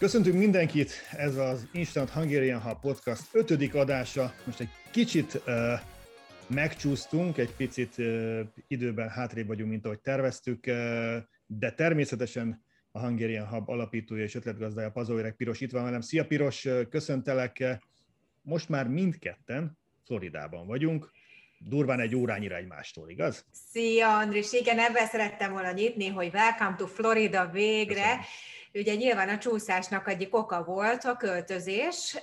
Köszöntünk mindenkit, ez az Instant Hungarian Hub Podcast ötödik adása. Most egy kicsit uh, megcsúsztunk, egy picit uh, időben hátrébb vagyunk, mint ahogy terveztük, uh, de természetesen a Hungarian Hub alapítója és ötletgazdája Pazóérek Piros itt van velem. Szia Piros, köszöntelek! Most már mindketten Floridában vagyunk, durván egy órányira egymástól, igaz? Szia Andris, igen, ebben szerettem volna nyitni, hogy welcome to Florida végre. Köszönöm. Ugye nyilván a csúszásnak egyik oka volt a költözés,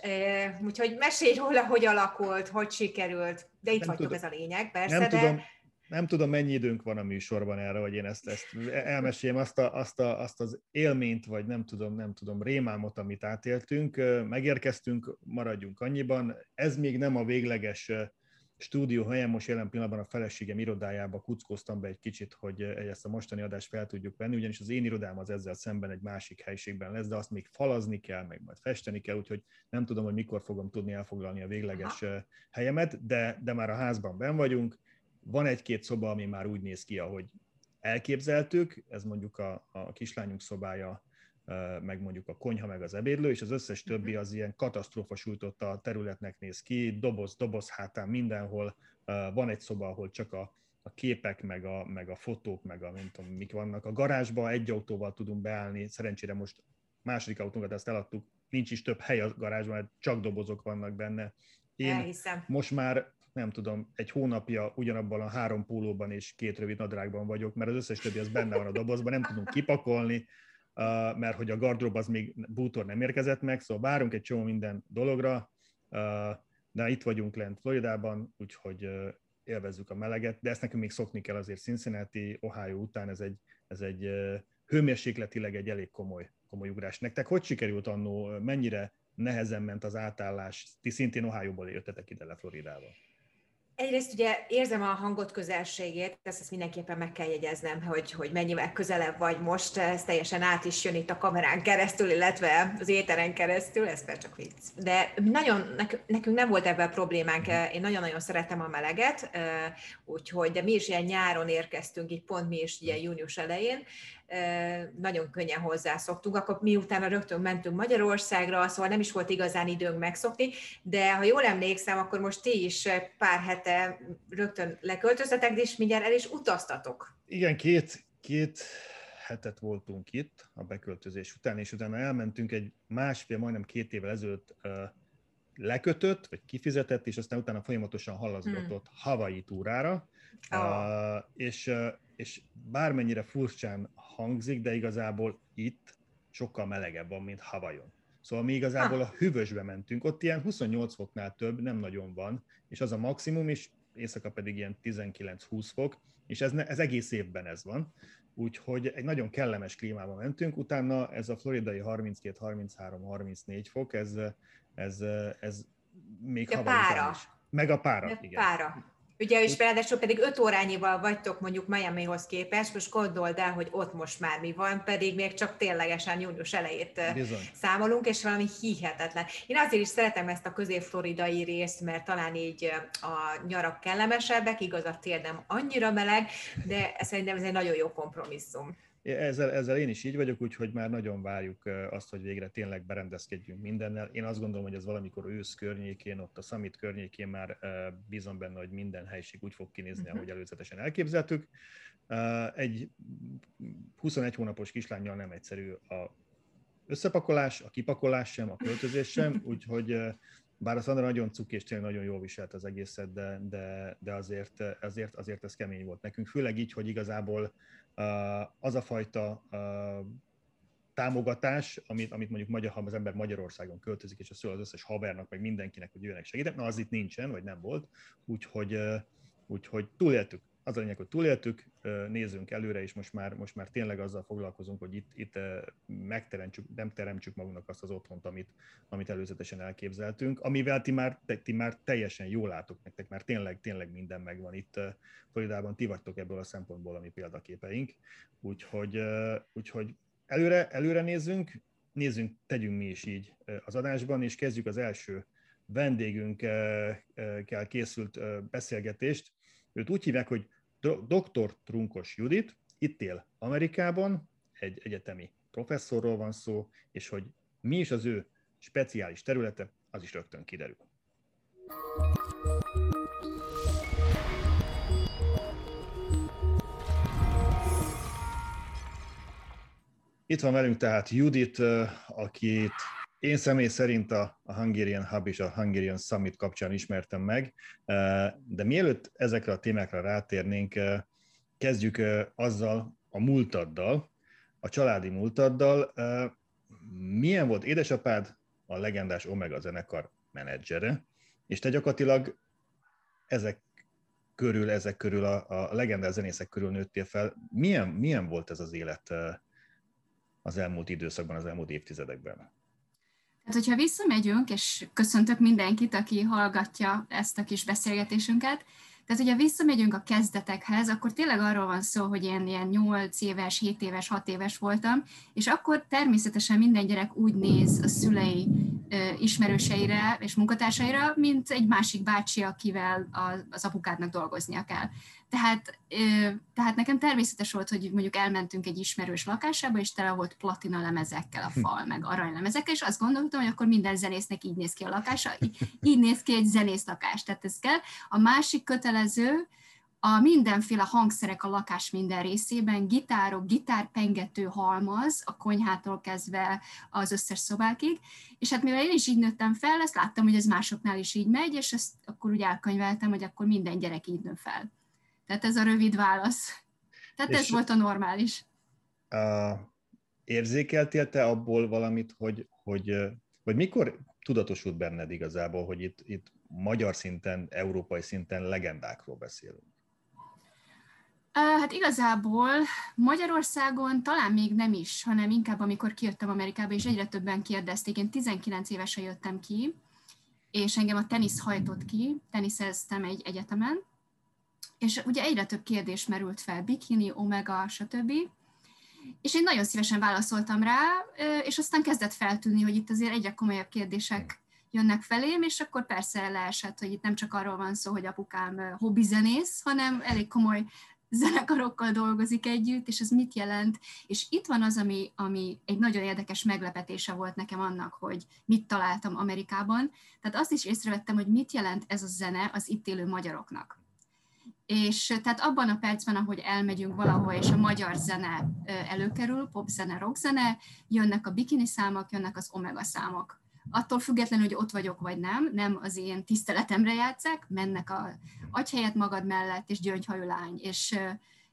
úgyhogy mesélj róla, hogy alakult, hogy sikerült, de itt nem vagytok, tudom, ez a lényeg, persze, nem de... Tudom, nem tudom, mennyi időnk van a műsorban erre, hogy én ezt, ezt elmeséljem, azt, a, azt, a, azt az élményt, vagy nem tudom, nem tudom, rémámot, amit átéltünk. Megérkeztünk, maradjunk annyiban. Ez még nem a végleges stúdió helyen, most jelen pillanatban a feleségem irodájába kuckóztam be egy kicsit, hogy ezt a mostani adást fel tudjuk venni, ugyanis az én irodám az ezzel szemben egy másik helységben lesz, de azt még falazni kell, meg majd festeni kell, úgyhogy nem tudom, hogy mikor fogom tudni elfoglalni a végleges Aha. helyemet, de, de már a házban ben vagyunk. Van egy-két szoba, ami már úgy néz ki, ahogy elképzeltük, ez mondjuk a, a kislányunk szobája, meg mondjuk a konyha, meg az ebédlő, és az összes többi mhm. az ilyen katasztrófa sújtotta területnek néz ki, doboz, doboz hátán mindenhol. Van egy szoba, ahol csak a, a képek, meg a, meg a fotók, meg a nem tudom, mik vannak. A garázsba egy autóval tudunk beállni, szerencsére most második autónkat ezt eladtuk, nincs is több hely a garázsban, mert csak dobozok vannak benne. Én Elhiszem. most már nem tudom, egy hónapja ugyanabban a három pólóban és két rövid nadrágban vagyok, mert az összes többi az benne van a dobozban, nem tudunk kipakolni, mert hogy a gardrób az még bútor nem érkezett meg, szóval várunk egy csomó minden dologra, de itt vagyunk lent Floridában, úgyhogy élvezzük a meleget, de ezt nekünk még szokni kell azért Cincinnati, Ohio után, ez egy, ez egy hőmérsékletileg egy elég komoly, komoly ugrás. Nektek hogy sikerült annó, mennyire nehezen ment az átállás? Ti szintén Ohio-ból jöttetek ide le Floridába. Egyrészt ugye érzem a hangot közelségét, ezt, ezt mindenképpen meg kell jegyeznem, hogy, hogy mennyivel közelebb vagy most, ez teljesen át is jön itt a kamerán keresztül, illetve az éteren keresztül, ez már csak vicc. De nagyon, nekünk nem volt ebben problémánk, én nagyon-nagyon szeretem a meleget, úgyhogy, de mi is ilyen nyáron érkeztünk, így pont mi is ilyen június elején, nagyon könnyen hozzászoktunk, akkor miután rögtön mentünk Magyarországra, szóval nem is volt igazán időnk megszokni, de ha jól emlékszem, akkor most ti is pár hete rögtön leköltöztetek, és mindjárt el is utaztatok. Igen, két, két hetet voltunk itt a beköltözés után, és utána elmentünk egy másfél, majdnem két évvel ezelőtt lekötött, vagy kifizetett, és aztán utána folyamatosan halazgatott hmm. Hawaii túrára, oh. uh, és, uh, és bármennyire furcsán hangzik, de igazából itt sokkal melegebb van, mint Havajon. Szóval mi igazából a hűvösbe mentünk, ott ilyen 28 foknál több nem nagyon van, és az a maximum, és éjszaka pedig ilyen 19-20 fok, és ez, ne, ez egész évben ez van. Úgyhogy egy nagyon kellemes klímába mentünk, utána ez a floridai 32, 33, 34 fok, ez, ez, ez még a pára. Is. Meg a pára, a igen. Pára. Ugye, és ráadásul pedig öt órányival vagytok mondjuk Miamihoz képest, most gondold el, hogy ott most már mi van, pedig még csak ténylegesen június elejét Bizony. számolunk, és valami hihetetlen. Én azért is szeretem ezt a közép-floridai részt, mert talán így a nyarak kellemesebbek, igaz a tél nem annyira meleg, de szerintem ez egy nagyon jó kompromisszum. Ezzel, ezzel én is így vagyok, úgyhogy már nagyon várjuk azt, hogy végre tényleg berendezkedjünk mindennel. Én azt gondolom, hogy ez valamikor ősz környékén, ott a Summit környékén már bízom benne, hogy minden helység úgy fog kinézni, uh-huh. ahogy előzetesen elképzeltük. Egy 21 hónapos kislányjal nem egyszerű a összepakolás, a kipakolás sem, a költözés sem, úgyhogy bár a Szandra nagyon cuki és tényleg nagyon jól viselt az egészet, de, de, de azért, azért, azért ez kemény volt nekünk. Főleg így, hogy igazából az a fajta támogatás, amit, amit mondjuk magyar, ha az ember Magyarországon költözik, és a szól az összes havernak, meg mindenkinek, hogy jöjjenek segítek, na az itt nincsen, vagy nem volt, úgyhogy, úgyhogy túléltük az a lényeg, hogy túléltük, nézzünk előre, és most már, most már tényleg azzal foglalkozunk, hogy itt, itt megteremtsük, nem teremtsük magunknak azt az otthont, amit, amit előzetesen elképzeltünk, amivel ti már, ti már teljesen jól látok nektek, mert tényleg, tényleg minden megvan itt. Floridában ti vagytok ebből a szempontból a mi példaképeink, úgyhogy, úgyhogy előre, előre nézzünk, nézzünk, tegyünk mi is így az adásban, és kezdjük az első vendégünkkel készült beszélgetést. Őt úgy hívják, hogy Dr. Trunkos Judit itt él Amerikában, egy egyetemi professzorról van szó, és hogy Mi is az ő speciális területe, az is rögtön kiderül. Itt van velünk tehát Judit, akit én személy szerint a, Hungarian Hub és a Hungarian Summit kapcsán ismertem meg, de mielőtt ezekre a témákra rátérnénk, kezdjük azzal a múltaddal, a családi múltaddal. Milyen volt édesapád, a legendás Omega zenekar menedzsere, és te gyakorlatilag ezek körül, ezek körül, a, a legendás zenészek körül nőttél fel. Milyen, milyen volt ez az élet az elmúlt időszakban, az elmúlt évtizedekben? Hát, hogyha visszamegyünk, és köszöntök mindenkit, aki hallgatja ezt a kis beszélgetésünket, tehát, hogyha visszamegyünk a kezdetekhez, akkor tényleg arról van szó, hogy én ilyen 8 éves, 7 éves, 6 éves voltam, és akkor természetesen minden gyerek úgy néz a szülei ismerőseire és munkatársaira, mint egy másik bácsi, akivel az apukádnak dolgoznia kell. Tehát, tehát nekem természetes volt, hogy mondjuk elmentünk egy ismerős lakásába, és tele volt platina lemezekkel a fal, meg aranylemezekkel, és azt gondoltam, hogy akkor minden zenésznek így néz ki a lakása, így, így néz ki egy zenész lakás, tehát ez kell. A másik kötelező, a mindenféle hangszerek a lakás minden részében, gitárok, gitárpengető halmaz, a konyhától kezdve az összes szobákig, és hát mivel én is így nőttem fel, ezt láttam, hogy ez másoknál is így megy, és ezt akkor úgy elkönyveltem, hogy akkor minden gyerek így nő fel. Tehát ez a rövid válasz. Tehát és ez volt a normális. A, érzékeltél te abból valamit, hogy, hogy, hogy mikor tudatosult benned igazából, hogy itt, itt magyar szinten, európai szinten legendákról beszélünk? Hát igazából Magyarországon talán még nem is, hanem inkább amikor kijöttem Amerikába, és egyre többen kérdezték. Én 19 évesen jöttem ki, és engem a tenisz hajtott ki, teniszeztem egy egyetemen, és ugye egyre több kérdés merült fel, bikini, omega, stb. És én nagyon szívesen válaszoltam rá, és aztán kezdett feltűnni, hogy itt azért egyre komolyabb kérdések jönnek felém, és akkor persze leesett, hogy itt nem csak arról van szó, hogy apukám hobbizenész, hanem elég komoly zenekarokkal dolgozik együtt, és ez mit jelent. És itt van az, ami, ami egy nagyon érdekes meglepetése volt nekem annak, hogy mit találtam Amerikában. Tehát azt is észrevettem, hogy mit jelent ez a zene az itt élő magyaroknak. És tehát abban a percben, ahogy elmegyünk valahol, és a magyar zene előkerül, popzene, rockzene, jönnek a bikini számok, jönnek az omega számok. Attól függetlenül, hogy ott vagyok vagy nem, nem az én tiszteletemre játszák, mennek a agyhelyet magad mellett, és gyöngyhajú lány, és,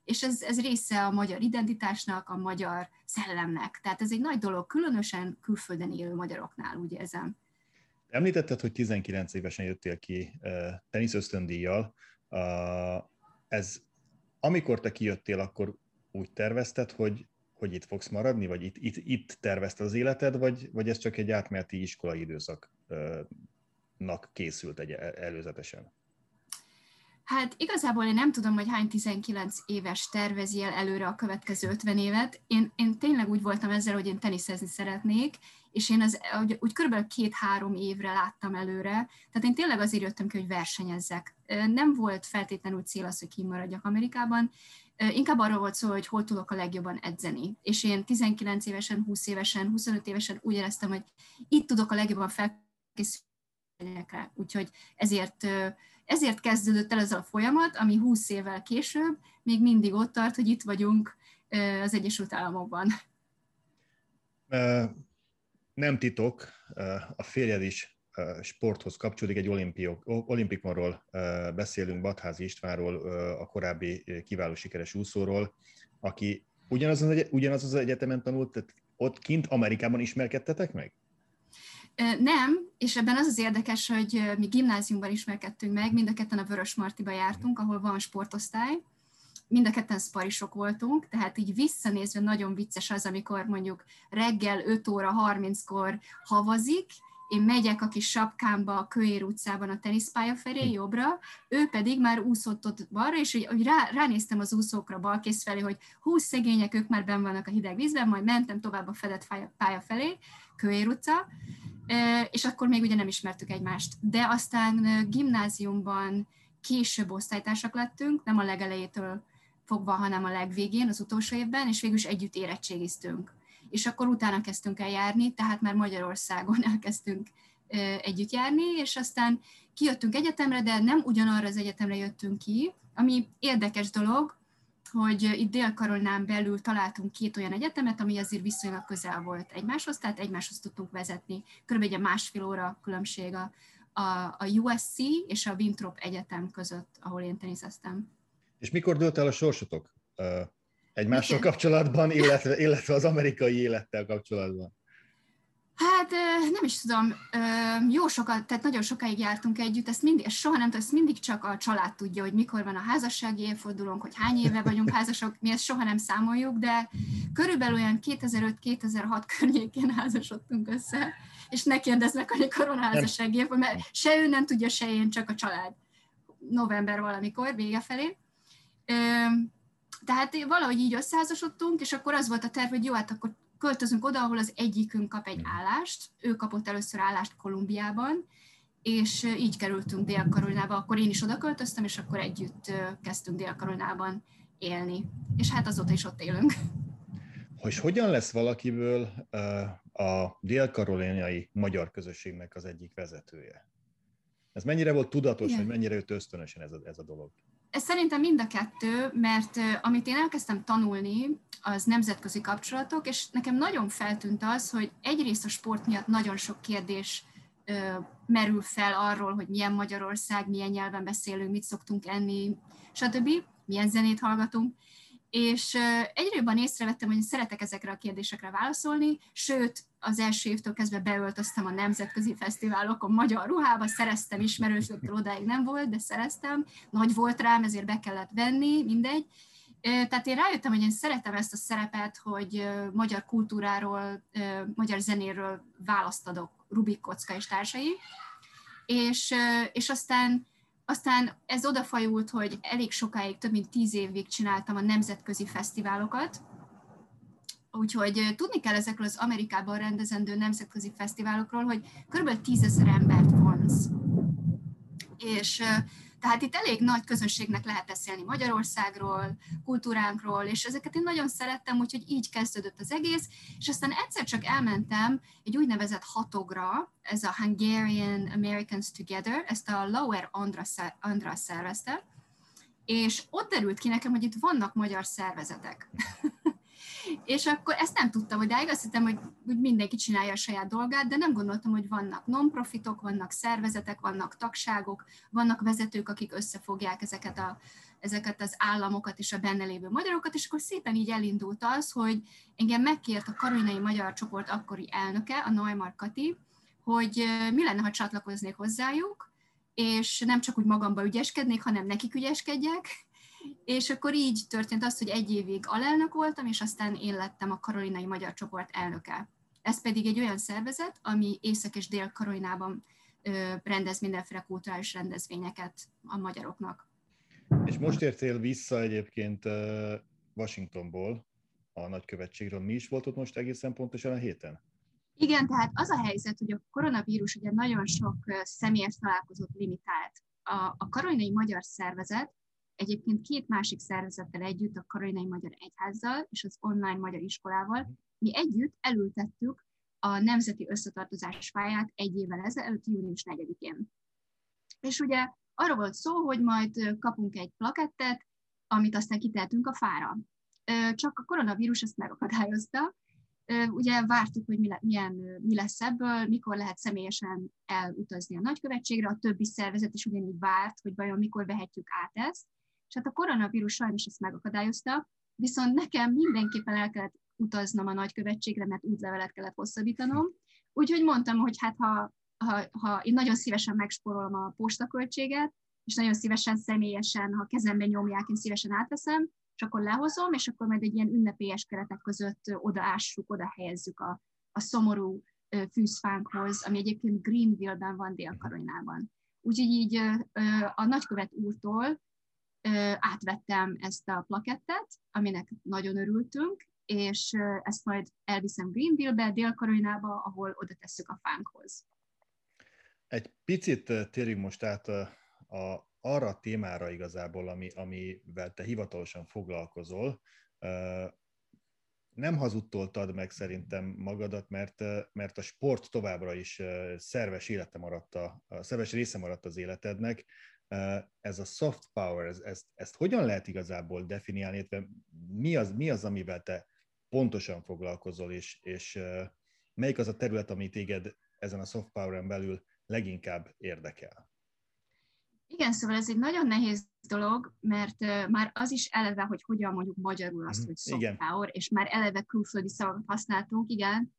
és ez, ez része a magyar identitásnak, a magyar szellemnek. Tehát ez egy nagy dolog, különösen külföldön élő magyaroknál, úgy érzem. Említetted, hogy 19 évesen jöttél ki tenisz ösztöndíjjal, ez, amikor te kijöttél, akkor úgy tervezted, hogy, hogy itt fogsz maradni, vagy itt, itt, itt tervezted az életed, vagy, vagy ez csak egy átmeneti iskolai időszaknak készült egy előzetesen? Hát igazából én nem tudom, hogy hány 19 éves tervezi el előre a következő 50 évet. Én, én tényleg úgy voltam ezzel, hogy én teniszezni szeretnék, és én az, úgy körülbelül két-három évre láttam előre, tehát én tényleg azért jöttem ki, hogy versenyezzek. Nem volt feltétlenül cél az, hogy kimaradjak Amerikában, inkább arról volt szó, hogy hol tudok a legjobban edzeni. És én 19 évesen, 20 évesen, 25 évesen úgy éreztem, hogy itt tudok a legjobban felkészülni rá. Úgyhogy ezért, ezért kezdődött el ez a folyamat, ami 20 évvel később még mindig ott tart, hogy itt vagyunk az Egyesült Államokban nem titok, a férjed is sporthoz kapcsolódik, egy olimpiok, olimpikonról beszélünk, Batházi Istvánról, a korábbi kiváló sikeres úszóról, aki ugyanaz az, ugyanaz az egyetemen tanult, tehát ott kint Amerikában ismerkedtetek meg? Nem, és ebben az az érdekes, hogy mi gimnáziumban ismerkedtünk meg, mind a ketten a Vörös Martiba jártunk, ahol van sportosztály, mind a ketten szparisok voltunk, tehát így visszanézve nagyon vicces az, amikor mondjuk reggel 5 óra 30-kor havazik, én megyek a kis sapkámba a Köér utcában a teniszpálya felé, hm. jobbra, ő pedig már úszott ott balra, és hogy, hogy rá, ránéztem az úszókra balkész felé, hogy húsz szegények, ők már benn vannak a hideg vízben, majd mentem tovább a fedett pálya felé, Köér utca, és akkor még ugye nem ismertük egymást. De aztán gimnáziumban később osztálytársak lettünk, nem a legelejétől fogva, hanem a legvégén, az utolsó évben, és végül is együtt érettségiztünk. És akkor utána kezdtünk el járni, tehát már Magyarországon elkezdtünk együtt járni, és aztán kijöttünk egyetemre, de nem ugyanarra az egyetemre jöttünk ki, ami érdekes dolog, hogy itt Dél-Karolinán belül találtunk két olyan egyetemet, ami azért viszonylag közel volt egymáshoz, tehát egymáshoz tudtunk vezetni. Körülbelül egy másfél óra különbség a, a, a USC és a Winthrop Egyetem között, ahol én teniszeztem. És mikor dőlt el a sorsotok egymással kapcsolatban, illetve, illetve az amerikai élettel kapcsolatban? Hát nem is tudom, jó sokat, tehát nagyon sokáig jártunk együtt, ezt mindig, ezt soha nem tudom, ezt mindig csak a család tudja, hogy mikor van a házassági évfordulónk, hogy hány éve vagyunk házasok, mi ezt soha nem számoljuk, de körülbelül olyan 2005-2006 környékén házasodtunk össze, és ne kérdeznek, hogy mikor van a házassági év, mert se ő nem tudja, se én, csak a család. November valamikor, vége felé. Tehát valahogy így összeházasodtunk, és akkor az volt a terv, hogy jó, hát akkor költözünk oda, ahol az egyikünk kap egy állást, ő kapott először állást Kolumbiában, és így kerültünk Dél-Karolinába, akkor én is oda költöztem, és akkor együtt kezdtünk Dél-Karolinában élni. És hát azóta is ott élünk. Hogy hogyan lesz valakiből a dél-karolinai magyar közösségnek az egyik vezetője? Ez mennyire volt tudatos, Igen. vagy mennyire jött ösztönösen ez a, ez a dolog? Ez szerintem mind a kettő, mert amit én elkezdtem tanulni, az nemzetközi kapcsolatok, és nekem nagyon feltűnt az, hogy egyrészt a sport miatt nagyon sok kérdés ö, merül fel arról, hogy milyen Magyarország, milyen nyelven beszélünk, mit szoktunk enni, stb., milyen zenét hallgatunk, és egyre jobban észrevettem, hogy szeretek ezekre a kérdésekre válaszolni, sőt, az első évtől kezdve beöltöztem a nemzetközi fesztiválokon magyar ruhába, szereztem ismerősöktől, odáig nem volt, de szereztem, nagy volt rám, ezért be kellett venni, mindegy. Tehát én rájöttem, hogy én szeretem ezt a szerepet, hogy magyar kultúráról, magyar zenéről választ adok Rubik Kocka és társai, és, és aztán aztán ez odafajult, hogy elég sokáig, több mint tíz évig csináltam a nemzetközi fesztiválokat, Úgyhogy tudni kell ezekről az Amerikában rendezendő nemzetközi fesztiválokról, hogy kb. tízezer embert vonz. És tehát itt elég nagy közönségnek lehet beszélni Magyarországról, kultúránkról, és ezeket én nagyon szerettem, úgyhogy így kezdődött az egész, és aztán egyszer csak elmentem egy úgynevezett hatogra, ez a Hungarian Americans Together, ezt a Lower Andra, Andra szervezte, és ott derült ki nekem, hogy itt vannak magyar szervezetek. És akkor ezt nem tudtam, hogy azt hittem, hogy, hogy mindenki csinálja a saját dolgát, de nem gondoltam, hogy vannak non-profitok, vannak szervezetek, vannak tagságok, vannak vezetők, akik összefogják ezeket, a, ezeket az államokat és a benne lévő magyarokat, és akkor szépen így elindult az, hogy engem megkért a Karolinai Magyar Csoport akkori elnöke, a Neumar Kati, hogy mi lenne, ha csatlakoznék hozzájuk, és nem csak úgy magamba ügyeskednék, hanem nekik ügyeskedjek, és akkor így történt az, hogy egy évig alelnök voltam, és aztán én lettem a Karolinai Magyar Csoport elnöke. Ez pedig egy olyan szervezet, ami Észak- és Dél-Karolinában rendez mindenféle kulturális rendezvényeket a magyaroknak. És most értél vissza egyébként Washingtonból, a nagykövetségről. Mi is volt ott most egészen pontosan a héten? Igen, tehát az a helyzet, hogy a koronavírus ugye nagyon sok személyes találkozót limitált. A, a Karolinai Magyar Szervezet Egyébként két másik szervezettel együtt, a Karolinai Magyar Egyházzal és az Online Magyar Iskolával, mi együtt elültettük a Nemzeti Összetartozás fáját egy évvel ezelőtt, június 4-én. És ugye arra volt szó, hogy majd kapunk egy plakettet, amit aztán kitehetünk a fára. Csak a koronavírus ezt megakadályozta. Ugye vártuk, hogy mi, le, milyen, mi lesz ebből, mikor lehet személyesen elutazni a nagykövetségre, a többi szervezet is ugyanígy várt, hogy vajon mikor vehetjük át ezt. És hát a koronavírus sajnos ezt megakadályozta, viszont nekem mindenképpen el kellett utaznom a nagykövetségre, mert útlevelet kellett hosszabbítanom. Úgyhogy mondtam, hogy hát ha, ha, ha én nagyon szívesen megspórolom a postaköltséget, és nagyon szívesen személyesen, ha kezemben nyomják, én szívesen átveszem, és akkor lehozom, és akkor majd egy ilyen ünnepélyes keretek között odaássuk, oda helyezzük a, a szomorú fűzfánkhoz, ami egyébként Greenville-ben van Dél-Karolinában. Úgyhogy így a nagykövet úrtól átvettem ezt a plakettet, aminek nagyon örültünk, és ezt majd elviszem Greenville-be, Dél-Karolinába, ahol oda tesszük a fánkhoz. Egy picit térjünk most át a, a, arra a témára igazából, ami, amivel te hivatalosan foglalkozol. nem hazudtoltad meg szerintem magadat, mert, mert a sport továbbra is szerves élete maradt, a, a szerves része maradt az életednek. Ez a soft power, ez, ezt, ezt hogyan lehet igazából definiálni, illetve mi az, mi az, amivel te pontosan foglalkozol, és, és melyik az a terület, ami téged ezen a soft power-en belül leginkább érdekel? Igen, szóval ez egy nagyon nehéz dolog, mert már az is eleve, hogy hogyan mondjuk magyarul azt, mm, hogy soft igen. power, és már eleve külföldi szavakat használtunk, igen.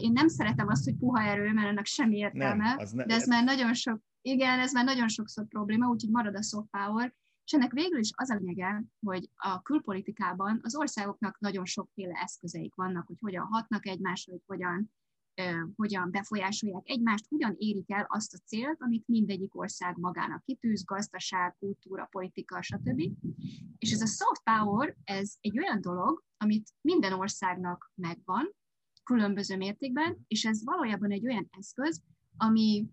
Én nem szeretem azt, hogy puha erő, mert ennek semmi értelme, nem, ne, de ez már nagyon sok, igen, ez már nagyon sokszor probléma, úgyhogy marad a soft power, és ennek végül is az a lényege, hogy a külpolitikában az országoknak nagyon sokféle eszközeik vannak, hogy hogyan hatnak egymásra, hogy hogyan hogyan befolyásolják egymást, hogyan érik el azt a célt, amit mindegyik ország magának kitűz, gazdaság, kultúra, politika, stb. És ez a soft power, ez egy olyan dolog, amit minden országnak megvan, különböző mértékben, és ez valójában egy olyan eszköz, ami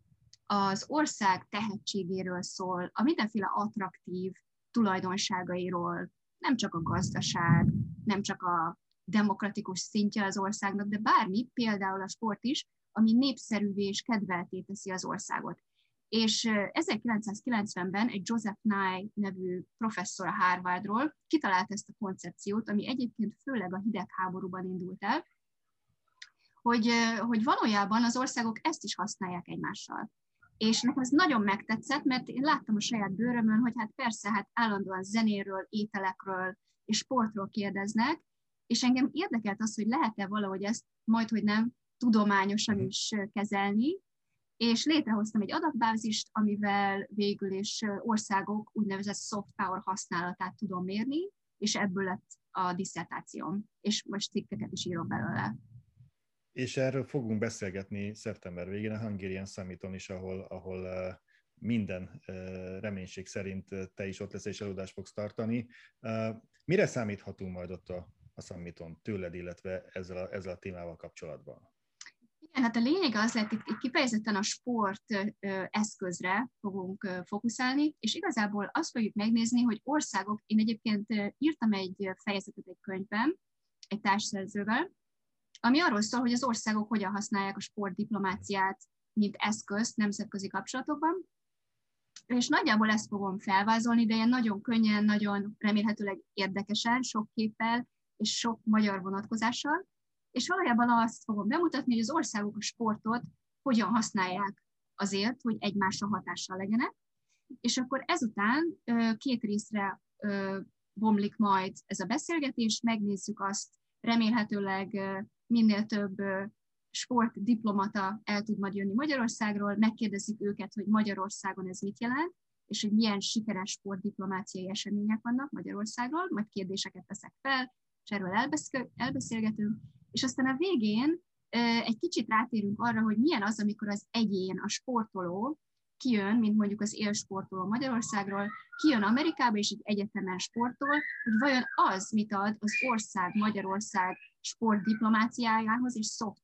az ország tehetségéről szól, a mindenféle attraktív tulajdonságairól, nem csak a gazdaság, nem csak a demokratikus szintje az országnak, de bármi, például a sport is, ami népszerűvé és kedvelté teszi az országot. És 1990-ben egy Joseph Nye nevű professzor a Harvardról kitalált ezt a koncepciót, ami egyébként főleg a hidegháborúban indult el, hogy, hogy valójában az országok ezt is használják egymással. És nekem ez nagyon megtetszett, mert én láttam a saját bőrömön, hogy hát persze, hát állandóan zenéről, ételekről és sportról kérdeznek, és engem érdekelt az, hogy lehet-e valahogy ezt majd, hogy nem tudományosan mhm. is kezelni, és létrehoztam egy adatbázist, amivel végül is országok úgynevezett soft power használatát tudom mérni, és ebből lett a diszertációm, és most cikkeket is írok belőle. És erről fogunk beszélgetni szeptember végén a Hungarian Summiton is, ahol, ahol minden reménység szerint te is ott lesz és előadást fogsz tartani. Mire számíthatunk majd ott a a Summiton tőled, illetve ezzel a, ezzel a témával kapcsolatban? Igen, hát a lényeg az lett, itt kifejezetten a sport eszközre fogunk fókuszálni, és igazából azt fogjuk megnézni, hogy országok, én egyébként írtam egy fejezetet egy könyvben, egy társszerzővel, ami arról szól, hogy az országok hogyan használják a sportdiplomáciát, mint eszközt nemzetközi kapcsolatokban, és nagyjából ezt fogom felvázolni, de ilyen nagyon könnyen, nagyon remélhetőleg érdekesen, sok képpel, és sok magyar vonatkozással, és valójában azt fogom bemutatni, hogy az országok a sportot hogyan használják azért, hogy egymásra hatással legyenek, és akkor ezután két részre bomlik majd ez a beszélgetés, megnézzük azt, remélhetőleg minél több sportdiplomata el tud majd jönni Magyarországról, megkérdezik őket, hogy Magyarországon ez mit jelent, és hogy milyen sikeres sportdiplomáciai események vannak Magyarországról, majd kérdéseket teszek fel, és erről elbeszélgetünk, és aztán a végén egy kicsit rátérünk arra, hogy milyen az, amikor az egyén, a sportoló kijön, mint mondjuk az élsportoló Magyarországról, kijön Amerikába és egy egyetemen sportol, hogy vajon az mit ad az ország, Magyarország sportdiplomáciájához és soft.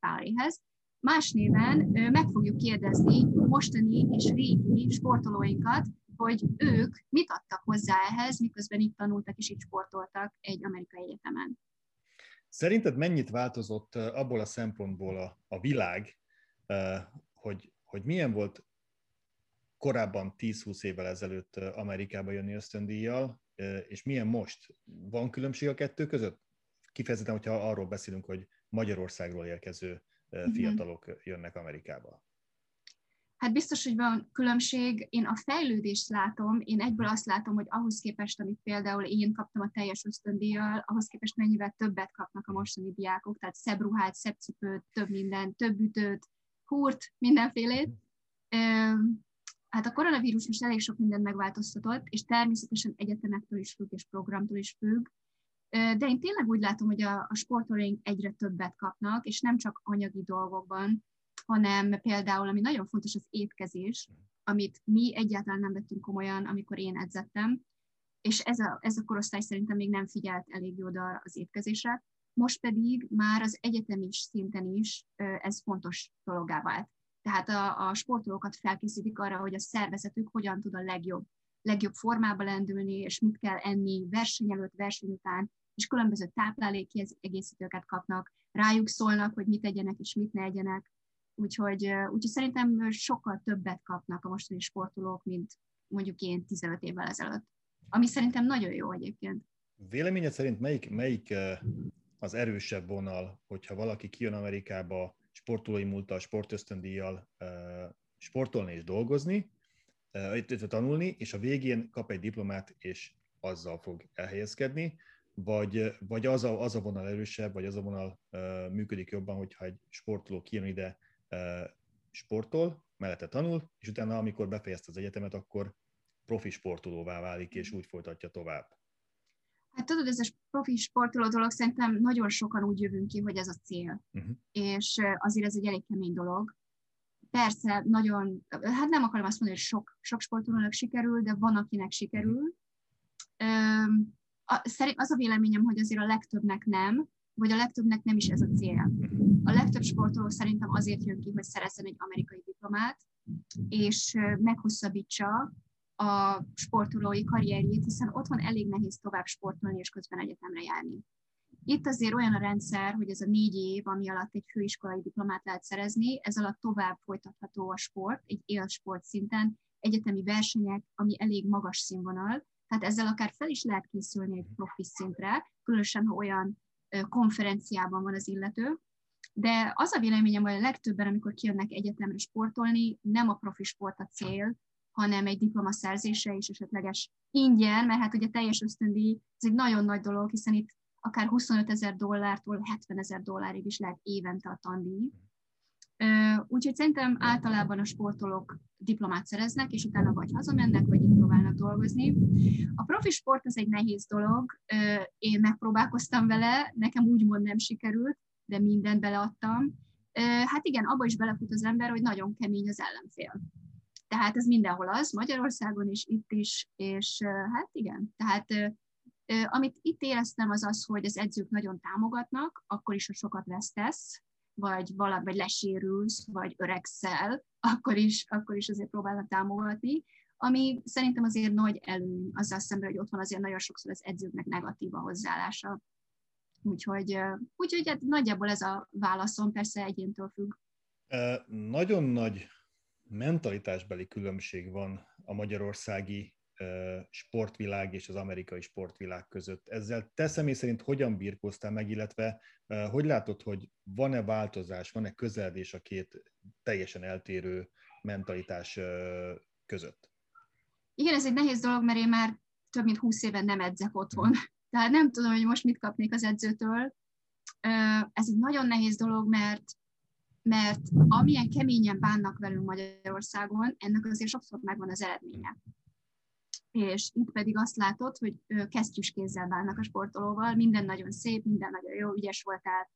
Más néven meg fogjuk kérdezni mostani és régi sportolóinkat, hogy ők mit adtak hozzá ehhez, miközben itt tanultak és itt sportoltak egy amerikai egyetemen. Szerinted mennyit változott abból a szempontból a, a világ, hogy, hogy milyen volt korábban 10-20 évvel ezelőtt Amerikába jönni ösztöndíjjal, és milyen most? Van különbség a kettő között? Kifejezetten, hogyha arról beszélünk, hogy Magyarországról érkező mhm. fiatalok jönnek Amerikába. Hát biztos, hogy van különbség. Én a fejlődést látom, én egyből azt látom, hogy ahhoz képest, amit például én kaptam a teljes ösztöndíjjal, ahhoz képest mennyivel többet kapnak a mostani diákok, tehát szebb ruhát, szebb cipőt, több minden, több ütőt, húrt, mindenfélét. Hát a koronavírus most elég sok mindent megváltoztatott, és természetesen egyetemektől is függ, és programtól is függ. De én tényleg úgy látom, hogy a, a sportolóink egyre többet kapnak, és nem csak anyagi dolgokban, hanem például, ami nagyon fontos, az étkezés, amit mi egyáltalán nem vettünk komolyan, amikor én edzettem, és ez a, ez a korosztály szerintem még nem figyelt elég oda az étkezésre. Most pedig már az egyetemi szinten is ez fontos dologá vált. Tehát a, a sportolókat felkészítik arra, hogy a szervezetük hogyan tud a legjobb, legjobb formába lendülni, és mit kell enni verseny előtt, verseny után, és különböző egészítőket kapnak, rájuk szólnak, hogy mit egyenek és mit ne egyenek. Úgyhogy, úgyhogy szerintem sokkal többet kapnak a mostani sportolók, mint mondjuk én 15 évvel ezelőtt. Ami szerintem nagyon jó egyébként. Véleményed szerint melyik, melyik az erősebb vonal, hogyha valaki kijön Amerikába sportolói múltal, sportösztöndíjjal sportolni és dolgozni, tanulni, és a végén kap egy diplomát, és azzal fog elhelyezkedni, vagy, vagy az, a, az a vonal erősebb, vagy az a vonal működik jobban, hogyha egy sportoló kijön ide, sportol, mellette tanul, és utána, amikor befejezte az egyetemet, akkor profi sportolóvá válik, és úgy folytatja tovább. Hát tudod, ez a profi sportoló dolog, szerintem nagyon sokan úgy jövünk ki, hogy ez a cél. Uh-huh. És azért ez egy elég kemény dolog. Persze, nagyon, hát nem akarom azt mondani, hogy sok, sok sportolónak sikerül, de van, akinek sikerül. Uh-huh. Az a véleményem, hogy azért a legtöbbnek nem, vagy a legtöbbnek nem is ez a cél. A legtöbb sportoló szerintem azért jön ki, hogy szerezzen egy amerikai diplomát, és meghosszabbítsa a sportolói karrierjét, hiszen otthon elég nehéz tovább sportolni és közben egyetemre járni. Itt azért olyan a rendszer, hogy ez a négy év, ami alatt egy főiskolai diplomát lehet szerezni, ez alatt tovább folytatható a sport, egy élsport szinten, egyetemi versenyek, ami elég magas színvonal, tehát ezzel akár fel is lehet készülni egy profi szintre, különösen, ha olyan konferenciában van az illető, de az a véleményem, hogy a legtöbben, amikor kijönnek egyetemre sportolni, nem a profi sport a cél, hanem egy diploma szerzése és esetleges ingyen, mert hát ugye teljes ösztöndíj, ez egy nagyon nagy dolog, hiszen itt akár 25 ezer dollártól 70 ezer dollárig is lehet évente a tandíj. Úgyhogy szerintem általában a sportolók diplomát szereznek, és utána vagy hazamennek, vagy itt próbálnak dolgozni. A profi sport az egy nehéz dolog, én megpróbálkoztam vele, nekem úgymond nem sikerült, de mindent beleadtam. Hát igen, abba is belefut az ember, hogy nagyon kemény az ellenfél. Tehát ez mindenhol az, Magyarországon is, itt is, és hát igen, tehát amit itt éreztem az az, hogy az edzők nagyon támogatnak, akkor is, ha sokat vesztesz, vagy valami, vagy lesérülsz, vagy öregszel, akkor is, akkor is azért próbálnak támogatni, ami szerintem azért nagy előny azzal szemben, hogy ott van azért nagyon sokszor az edzőknek negatív a hozzáállása. Úgyhogy, úgyhogy hát nagyjából ez a válaszom, persze egyéntől függ. Nagyon nagy mentalitásbeli különbség van a magyarországi sportvilág és az amerikai sportvilág között. Ezzel te személy szerint hogyan birkóztál meg, illetve hogy látod, hogy van-e változás, van-e közeledés a két teljesen eltérő mentalitás között? Igen, ez egy nehéz dolog, mert én már több mint húsz éven nem edzek otthon. Mhm. Tehát nem tudom, hogy most mit kapnék az edzőtől. Ez egy nagyon nehéz dolog, mert mert amilyen keményen bánnak velünk Magyarországon, ennek azért sokszor megvan az eredménye. És itt pedig azt látod, hogy kesztyűs kézzel bánnak a sportolóval, minden nagyon szép, minden nagyon jó, ügyes voltál,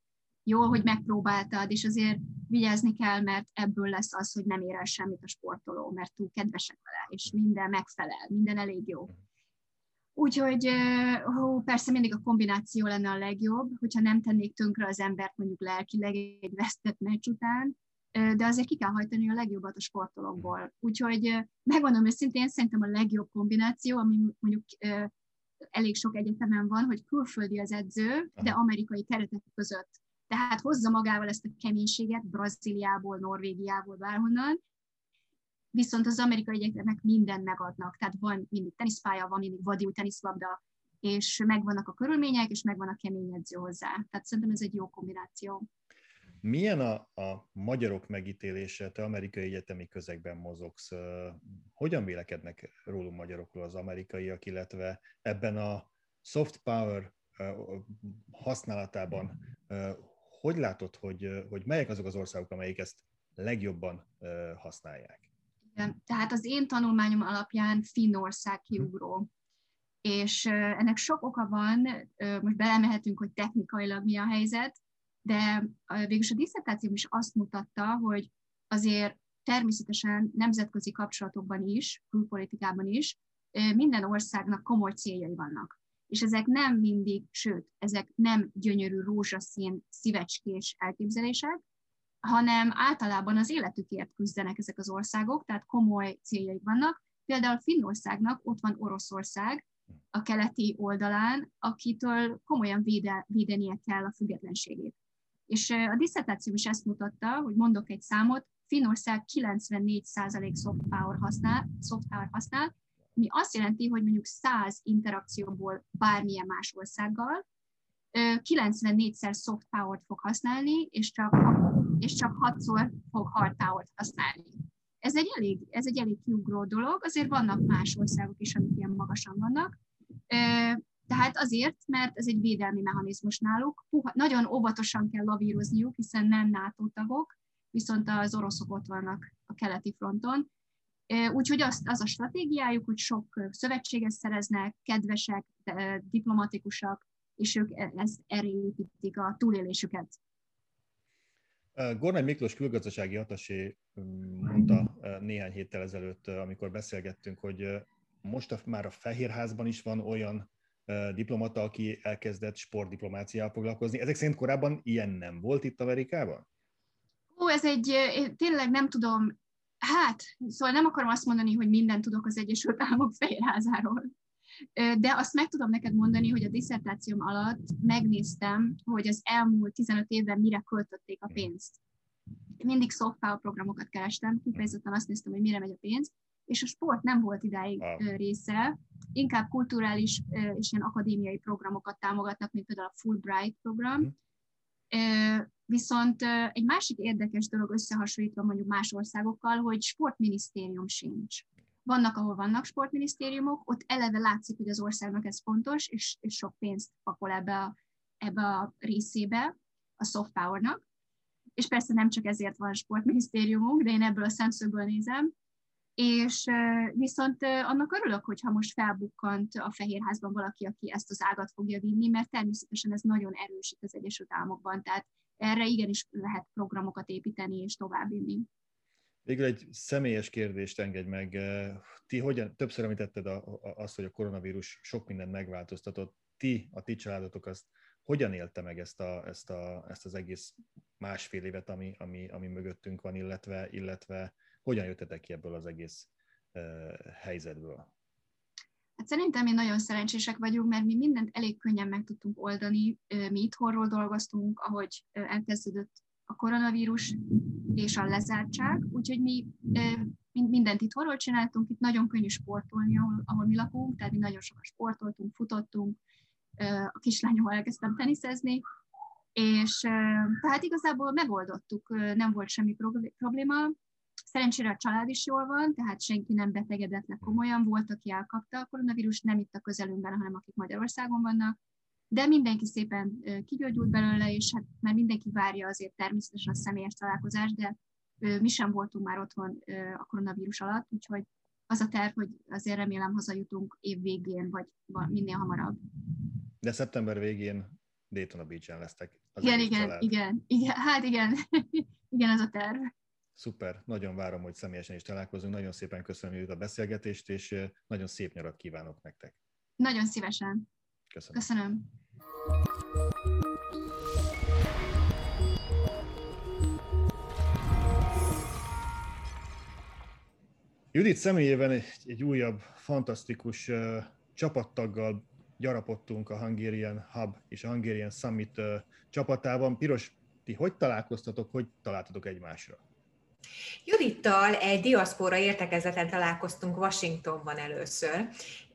jó, hogy megpróbáltad, és azért vigyázni kell, mert ebből lesz az, hogy nem ér el semmit a sportoló, mert túl kedvesek vele, és minden megfelel, minden elég jó. Úgyhogy hó, persze mindig a kombináció lenne a legjobb, hogyha nem tennék tönkre az embert mondjuk lelkileg egy vesztett meccs után, de azért ki kell hajtani a legjobbat a sportolókból. Úgyhogy megmondom őszintén, szerintem a legjobb kombináció, ami mondjuk elég sok egyetemen van, hogy külföldi az edző, de amerikai keretek között. Tehát hozza magával ezt a keménységet Brazíliából, Norvégiából, bárhonnan, viszont az amerikai egyetemek mindent megadnak, tehát van mindig teniszpálya, van mindig vadi teniszlabda, és megvannak a körülmények, és megvan a kemény edző hozzá. Tehát szerintem ez egy jó kombináció. Milyen a, a magyarok megítélése? Te amerikai egyetemi közegben mozogsz. Hogyan vélekednek rólunk magyarokról az amerikaiak, illetve ebben a soft power használatában hogy látod, hogy, hogy melyek azok az országok, amelyik ezt legjobban használják? Tehát az én tanulmányom alapján Finnország kiugró. És ennek sok oka van, most belemehetünk, hogy technikailag mi a helyzet, de végülis a diszertációm is azt mutatta, hogy azért természetesen nemzetközi kapcsolatokban is, külpolitikában is, minden országnak komoly céljai vannak. És ezek nem mindig, sőt, ezek nem gyönyörű rózsaszín, szívecskés elképzelések, hanem általában az életükért küzdenek ezek az országok, tehát komoly céljaik vannak. Például Finnországnak ott van Oroszország, a keleti oldalán, akitől komolyan véde, védenie kell a függetlenségét. És a diszertáció is ezt mutatta, hogy mondok egy számot, Finnország 94% soft power használ, soft power használ, ami azt jelenti, hogy mondjuk 100 interakcióból bármilyen más országgal 94-szer soft power-t fog használni, és csak, és csak 6-szor fog hard power-t használni. Ez egy, elég, ez egy elég kiugró dolog, azért vannak más országok is, amik ilyen magasan vannak. Tehát azért, mert ez egy védelmi mechanizmus náluk. Puha, nagyon óvatosan kell lavírozniuk, hiszen nem NATO tagok, viszont az oroszok ott vannak a keleti fronton. Úgyhogy az, az a stratégiájuk, hogy sok szövetséget szereznek, kedvesek, diplomatikusak, és ők e, ezt erre építik a túlélésüket. Gornai Miklós külgazdasági atasé mondta néhány héttel ezelőtt, amikor beszélgettünk, hogy most már a Fehérházban is van olyan diplomata, aki elkezdett sportdiplomáciával foglalkozni. Ezek szerint korábban ilyen nem volt itt Amerikában? Ó, ez egy, tényleg nem tudom, hát, szóval nem akarom azt mondani, hogy mindent tudok az Egyesült Államok Fehérházáról. De azt meg tudom neked mondani, hogy a diszertációm alatt megnéztem, hogy az elmúlt 15 évben mire költötték a pénzt. Mindig soft power programokat kerestem, kifejezetten azt néztem, hogy mire megy a pénz, és a sport nem volt idáig része, inkább kulturális és ilyen akadémiai programokat támogatnak, mint például a Fulbright program. Mm. Viszont egy másik érdekes dolog összehasonlítva mondjuk más országokkal, hogy sportminisztérium sincs. Vannak, ahol vannak sportminisztériumok, ott eleve látszik, hogy az országnak ez fontos, és, és sok pénzt pakol ebbe a, ebbe a részébe, a soft powernak. És persze nem csak ezért van sportminisztériumunk, de én ebből a szemszögből nézem. És viszont annak örülök, hogyha most felbukkant a Fehérházban valaki, aki ezt az ágat fogja vinni, mert természetesen ez nagyon erős itt az Egyesült Államokban, tehát erre igenis lehet programokat építeni és továbbvinni. Végül egy személyes kérdést engedj meg. Eh, ti hogyan, többször említetted azt, hogy a koronavírus sok mindent megváltoztatott. Ti, a ti családotok azt hogyan élte meg ezt, a, ezt, a, ezt az egész másfél évet, ami, ami, ami mögöttünk van, illetve, illetve hogyan jöttetek ki ebből az egész uh, helyzetből? Hát szerintem mi nagyon szerencsések vagyunk, mert mi mindent elég könnyen meg tudtunk oldani. Mi itthonról dolgoztunk, ahogy elkezdődött a koronavírus és a lezártság, úgyhogy mi mindent itt horról csináltunk, itt nagyon könnyű sportolni, ahol, ahol mi lakunk, tehát mi nagyon sokat sportoltunk, futottunk, a kislányommal elkezdtem teniszezni, és tehát igazából megoldottuk, nem volt semmi probléma. Szerencsére a család is jól van, tehát senki nem betegedett le komolyan, volt, aki elkapta a koronavírus, nem itt a közelünkben, hanem akik Magyarországon vannak, de mindenki szépen kigyógyult belőle, és hát már mindenki várja azért természetesen a személyes találkozást, de mi sem voltunk már otthon a koronavírus alatt, úgyhogy az a terv, hogy azért remélem hazajutunk év végén, vagy minél hamarabb. De szeptember végén Daytona Beach-en lesztek. Az igen, igen, család. igen, igen, hát igen, igen, ez a terv. Szuper, nagyon várom, hogy személyesen is találkozunk. Nagyon szépen köszönöm a beszélgetést, és nagyon szép nyarat kívánok nektek. Nagyon szívesen. Köszönöm. Köszönöm. Judit személyében egy, egy újabb, fantasztikus uh, csapattaggal gyarapodtunk a Hungarian Hub és a Hungarian Summit uh, csapatában. Piros, ti hogy találkoztatok, hogy találtatok egymásra? Judittal egy diaszpora értekezeten találkoztunk Washingtonban először,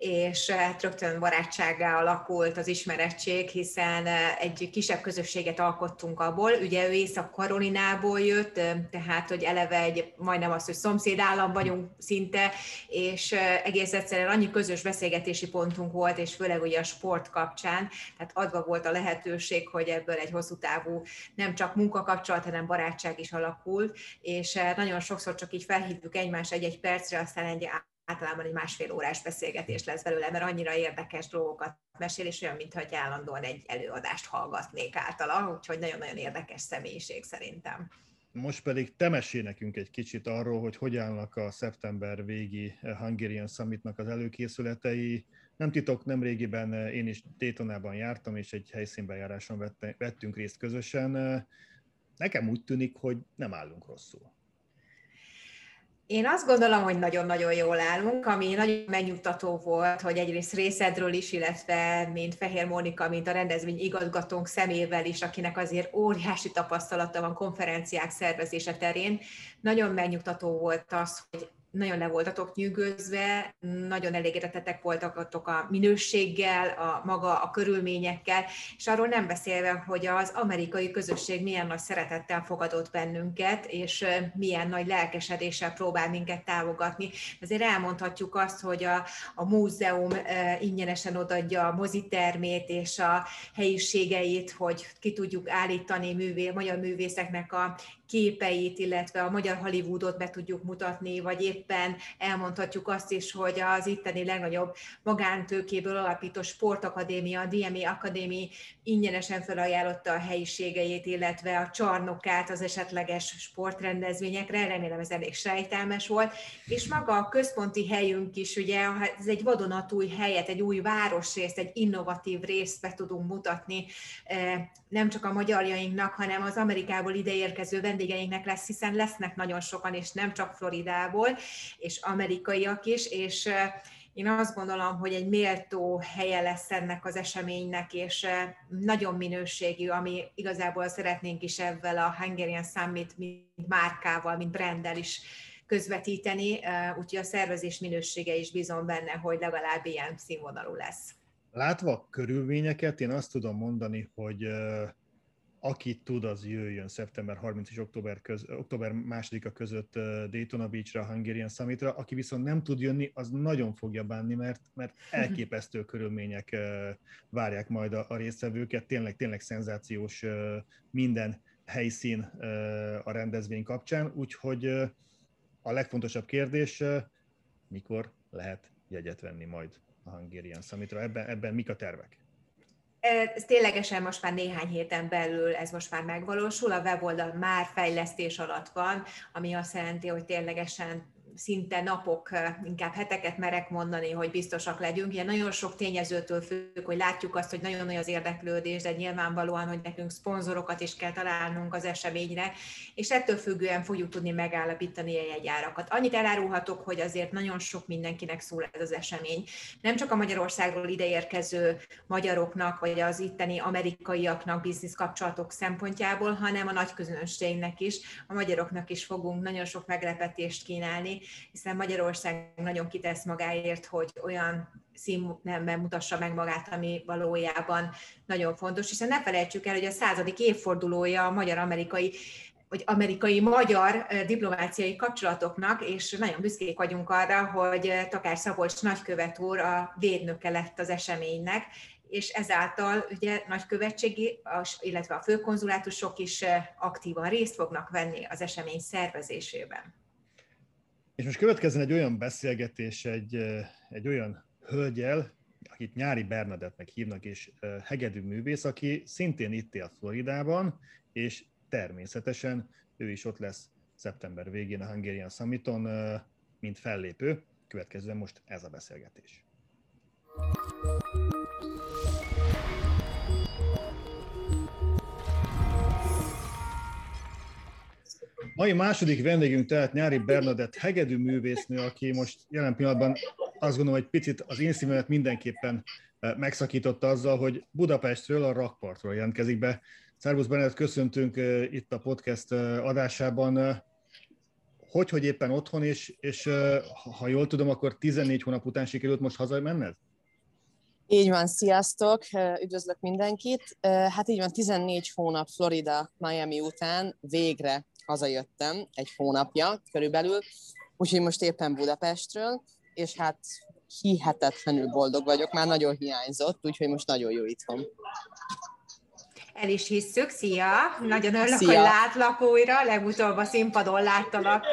és eh, hát rögtön barátsággá alakult az ismerettség, hiszen eh, egy kisebb közösséget alkottunk abból. Ugye ő Észak-Karolinából jött, eh, tehát hogy eleve egy majdnem az, hogy szomszéd állam vagyunk szinte, és egész egyszerűen annyi közös beszélgetési pontunk volt, és főleg ugye a sport kapcsán, tehát adva volt a lehetőség, hogy ebből egy hosszú távú nem csak munkakapcsolat, hanem barátság is alakult, és nagyon sokszor csak így felhívjuk egymást egy-egy percre, aztán egy általában egy másfél órás beszélgetés lesz belőle, mert annyira érdekes dolgokat mesél, és olyan, mintha állandóan egy előadást hallgatnék általa, úgyhogy nagyon-nagyon érdekes személyiség szerintem. Most pedig te mesélj nekünk egy kicsit arról, hogy hogy állnak a szeptember végi Hungarian Summitnak az előkészületei. Nem titok, nem régiben én is Daytonában jártam, és egy helyszínbejáráson vettünk részt közösen. Nekem úgy tűnik, hogy nem állunk rosszul. Én azt gondolom, hogy nagyon-nagyon jól állunk, ami nagyon megnyugtató volt, hogy egyrészt részedről is, illetve mint Fehér Mónika, mint a rendezvény igazgatónk szemével is, akinek azért óriási tapasztalata van konferenciák szervezése terén. Nagyon megnyugtató volt az, hogy nagyon le voltatok nyűgözve, nagyon elégedettek voltak a minőséggel, a maga a körülményekkel, és arról nem beszélve, hogy az amerikai közösség milyen nagy szeretettel fogadott bennünket, és milyen nagy lelkesedéssel próbál minket támogatni. Ezért elmondhatjuk azt, hogy a, a múzeum ingyenesen odadja a mozitermét és a helyiségeit, hogy ki tudjuk állítani művé, magyar művészeknek a képeit, illetve a magyar Hollywoodot be tudjuk mutatni, vagy éppen elmondhatjuk azt is, hogy az itteni legnagyobb magántőkéből alapított sportakadémia, a DME Akadémi ingyenesen felajánlotta a helyiségeit, illetve a csarnokát az esetleges sportrendezvényekre, remélem ez elég sejtelmes volt, és maga a központi helyünk is, ugye ez egy vadonatúj helyet, egy új városrészt, egy innovatív részt be tudunk mutatni, eh, nem csak a magyarjainknak, hanem az Amerikából ideérkező vendégeknek, vendégeinknek lesz, hiszen lesznek nagyon sokan, és nem csak Floridából, és amerikaiak is, és én azt gondolom, hogy egy méltó helye lesz ennek az eseménynek, és nagyon minőségű, ami igazából szeretnénk is ebben a Hungarian Summit, mint márkával, mint branddel is közvetíteni, úgyhogy a szervezés minősége is bizon benne, hogy legalább ilyen színvonalú lesz. Látva a körülményeket, én azt tudom mondani, hogy aki tud, az jöjjön szeptember 30 és október, köz, október 2-a között Daytona Beachra, Hungarian Summitra. Aki viszont nem tud jönni, az nagyon fogja bánni, mert, mert elképesztő körülmények várják majd a, a résztvevőket. Tényleg, tényleg szenzációs minden helyszín a rendezvény kapcsán, úgyhogy a legfontosabb kérdés, mikor lehet jegyet venni majd a Hungarian Summitra. Ebben, ebben mik a tervek? Ez ténylegesen most már néhány héten belül ez most már megvalósul, a weboldal már fejlesztés alatt van, ami azt jelenti, hogy ténylegesen szinte napok, inkább heteket merek mondani, hogy biztosak legyünk. Ilyen nagyon sok tényezőtől függ, hogy látjuk azt, hogy nagyon nagy az érdeklődés, de nyilvánvalóan, hogy nekünk szponzorokat is kell találnunk az eseményre, és ettől függően fogjuk tudni megállapítani a jegyárakat. Annyit elárulhatok, hogy azért nagyon sok mindenkinek szól ez az esemény. Nem csak a Magyarországról ideérkező magyaroknak, vagy az itteni amerikaiaknak biznisz kapcsolatok szempontjából, hanem a nagy közönségnek is, a magyaroknak is fogunk nagyon sok meglepetést kínálni, hiszen Magyarország nagyon kitesz magáért, hogy olyan színnemben mutassa meg magát, ami valójában nagyon fontos, hiszen ne felejtsük el, hogy a századik évfordulója a magyar-amerikai vagy amerikai-magyar diplomáciai kapcsolatoknak, és nagyon büszkék vagyunk arra, hogy Takár Szabolcs nagykövet úr a védnöke lett az eseménynek, és ezáltal ugye nagykövetségi, illetve a főkonzulátusok is aktívan részt fognak venni az esemény szervezésében. És most következzen egy olyan beszélgetés egy, egy olyan hölgyel, akit Nyári Bernadettnek hívnak, és hegedű művész, aki szintén itt él Floridában, és természetesen ő is ott lesz szeptember végén a Hungarian Summiton, mint fellépő. Következően most ez a beszélgetés. Mai második vendégünk tehát Nyári Bernadett hegedű művésznő, aki most jelen pillanatban azt gondolom, hogy picit az én szívemet mindenképpen eh, megszakította azzal, hogy Budapestről, a rakpartról jelentkezik be. Szervusz Bernadett, köszöntünk eh, itt a podcast eh, adásában. Hogy, hogy éppen otthon, és, és ha jól tudom, akkor 14 hónap után sikerült most hazamenned? Így van, sziasztok, üdvözlök mindenkit. Hát így van, 14 hónap Florida, Miami után végre hazajöttem egy hónapja körülbelül, úgyhogy most éppen Budapestről, és hát hihetetlenül boldog vagyok, már nagyon hiányzott, úgyhogy most nagyon jó itthon. El is hisszük, szia! Nagyon örülök, szia. hogy látlak újra, legutóbb a színpadon láttalak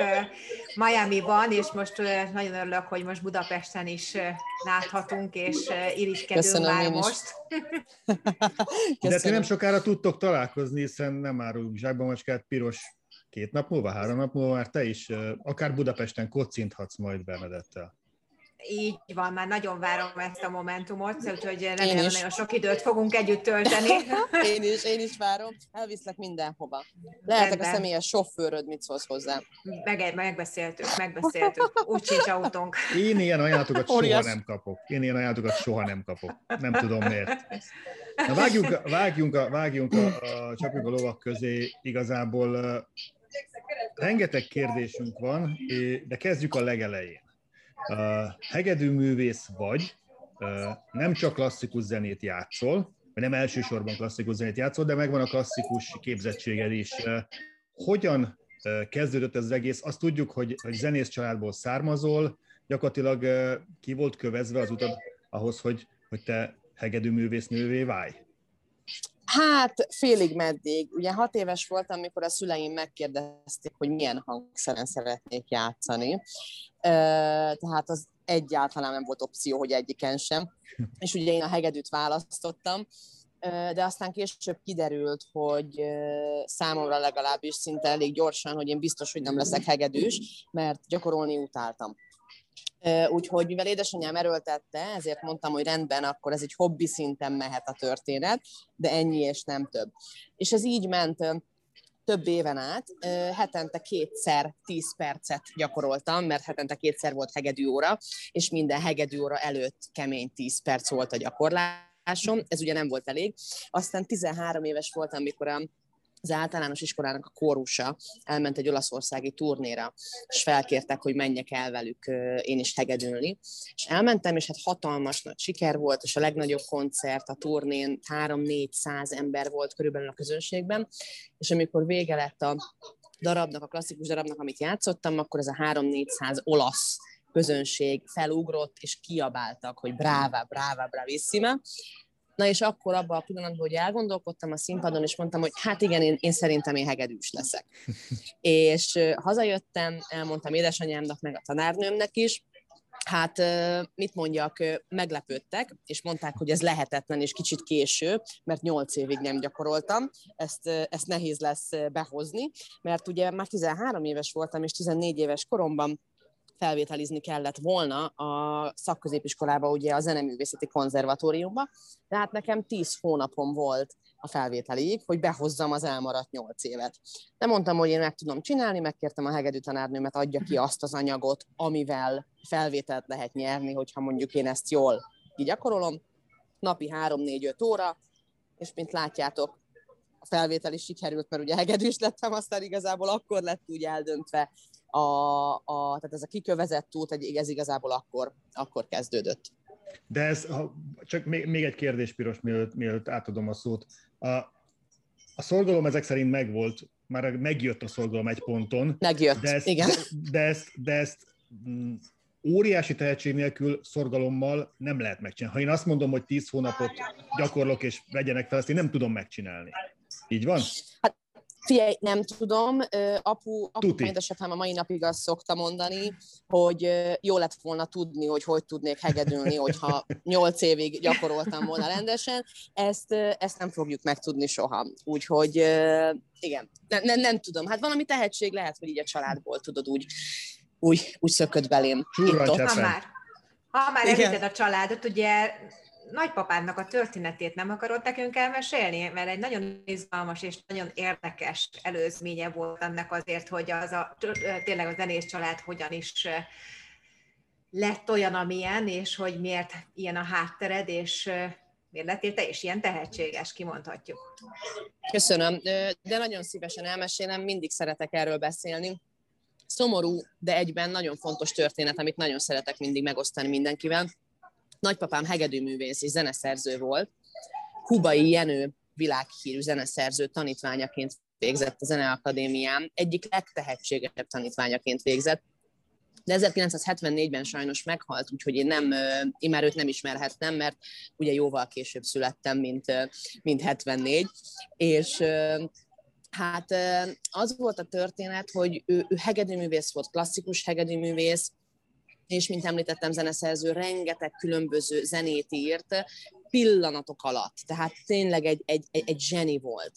Miami-ban, és most nagyon örülök, hogy most Budapesten is láthatunk, és irigykedünk Köszönöm már most. De ti nem sokára tudtok találkozni, hiszen nem árulunk zsákba macskát, piros két nap múlva, három nap múlva már te is akár Budapesten kocinthatsz majd Bernadettel. Így van, már nagyon várom ezt a momentumot, úgyhogy remélem nagyon sok időt fogunk együtt tölteni. én is, én is várom. Elviszlek mindenhova. Lehetek Rendben. a személyes sofőröd, mit szólsz hozzá? Meg, megbeszéltük, megbeszéltük. Úgy sincs autónk. Én ilyen ajánlatokat soha nem kapok. Én ilyen ajánlatokat soha nem kapok. Nem tudom miért. Na vágjunk, vágjunk, a, vágjunk a, a, csapjunk a lovak közé. Igazából rengeteg kérdésünk van, de kezdjük a legelején. Hegedű művész vagy, nem csak klasszikus zenét játszol, vagy nem elsősorban klasszikus zenét játszol, de megvan a klasszikus képzettséged is. Hogyan kezdődött ez az egész? Azt tudjuk, hogy, hogy zenész családból származol, gyakorlatilag ki volt kövezve az utad ahhoz, hogy, hogy te hegedű művésznővé válj? Hát félig meddig. Ugye hat éves voltam, amikor a szüleim megkérdezték, hogy milyen hangszeren szeretnék játszani. Tehát az egyáltalán nem volt opció, hogy egyiken sem. És ugye én a hegedűt választottam, de aztán később kiderült, hogy számomra legalábbis szinte elég gyorsan, hogy én biztos, hogy nem leszek hegedűs, mert gyakorolni utáltam. Úgyhogy mivel édesanyám erőltette, ezért mondtam, hogy rendben, akkor ez egy hobbi szinten mehet a történet, de ennyi és nem több. És ez így ment több éven át, hetente kétszer tíz percet gyakoroltam, mert hetente kétszer volt hegedű óra, és minden hegedű óra előtt kemény tíz perc volt a gyakorlásom, ez ugye nem volt elég. Aztán 13 éves voltam, amikor a az általános iskolának a kórusa elment egy olaszországi turnéra, és felkértek, hogy menjek el velük én is hegedülni. És elmentem, és hát hatalmas nagy siker volt, és a legnagyobb koncert a turnén 3-400 ember volt körülbelül a közönségben, és amikor vége lett a darabnak, a klasszikus darabnak, amit játszottam, akkor ez a 3-400 olasz közönség felugrott, és kiabáltak, hogy bráva, bráva, bravissima, Na és akkor abban a pillanatban, hogy elgondolkodtam a színpadon, és mondtam, hogy hát igen, én, én szerintem én hegedűs leszek. és hazajöttem, elmondtam édesanyámnak, meg a tanárnőmnek is, Hát mit mondjak, meglepődtek, és mondták, hogy ez lehetetlen, és kicsit késő, mert nyolc évig nem gyakoroltam, ezt, ezt nehéz lesz behozni, mert ugye már 13 éves voltam, és 14 éves koromban felvételizni kellett volna a szakközépiskolába, ugye a Zeneművészeti Konzervatóriumba, de hát nekem tíz hónapom volt a felvételig, hogy behozzam az elmaradt nyolc évet. De mondtam, hogy én meg tudom csinálni, megkértem a hegedű tanárnőmet, adja ki azt az anyagot, amivel felvételt lehet nyerni, hogyha mondjuk én ezt jól gyakorolom. Napi 3-4-5 óra, és mint látjátok, a felvétel is sikerült, mert ugye hegedűs lettem, aztán igazából akkor lett úgy eldöntve, a, a, tehát ez a kikövezett út, ez igazából akkor, akkor kezdődött. De ez, ha, csak még, még egy kérdés, Piros, mielőtt, mielőtt átadom a szót. A, a szorgalom ezek szerint megvolt, már megjött a szorgalom egy ponton. Megjött, de ezt, igen. De, ezt, de ezt mm, óriási tehetség nélkül szorgalommal nem lehet megcsinálni. Ha én azt mondom, hogy 10 hónapot gyakorlok és vegyenek fel, ezt én nem tudom megcsinálni. Így van? Hát Figyelj, nem tudom, apu, apu édesapám a mai napig azt szokta mondani, hogy jó lett volna tudni, hogy hogy tudnék hegedülni, hogyha nyolc évig gyakoroltam volna rendesen. Ezt, ezt nem fogjuk megtudni soha. Úgyhogy igen, nem, nem, nem tudom. Hát valami tehetség lehet, hogy így a családból tudod úgy, úgy, úgy szökött belém. Ha már, ha már említed a családot, ugye nagypapádnak a történetét nem akarod nekünk elmesélni? Mert egy nagyon izgalmas és nagyon érdekes előzménye volt ennek azért, hogy az a, tényleg a zenész család hogyan is lett olyan, amilyen, és hogy miért ilyen a háttered, és miért lettél te is ilyen tehetséges, kimondhatjuk. Köszönöm, de nagyon szívesen elmesélem, mindig szeretek erről beszélni. Szomorú, de egyben nagyon fontos történet, amit nagyon szeretek mindig megosztani mindenkivel Nagypapám hegedűművész és zeneszerző volt. Kubai Jenő világhírű zeneszerző tanítványaként végzett a Zeneakadémián, egyik legtehetségesebb tanítványaként végzett, de 1974-ben sajnos meghalt, úgyhogy én, nem, én már őt nem ismerhettem, mert ugye jóval később születtem, mint, mint 74, és hát az volt a történet, hogy ő, ő hegedűművész volt, klasszikus hegedűművész, és mint említettem, zeneszerző rengeteg különböző zenét írt pillanatok alatt. Tehát tényleg egy, egy, egy, egy zseni volt.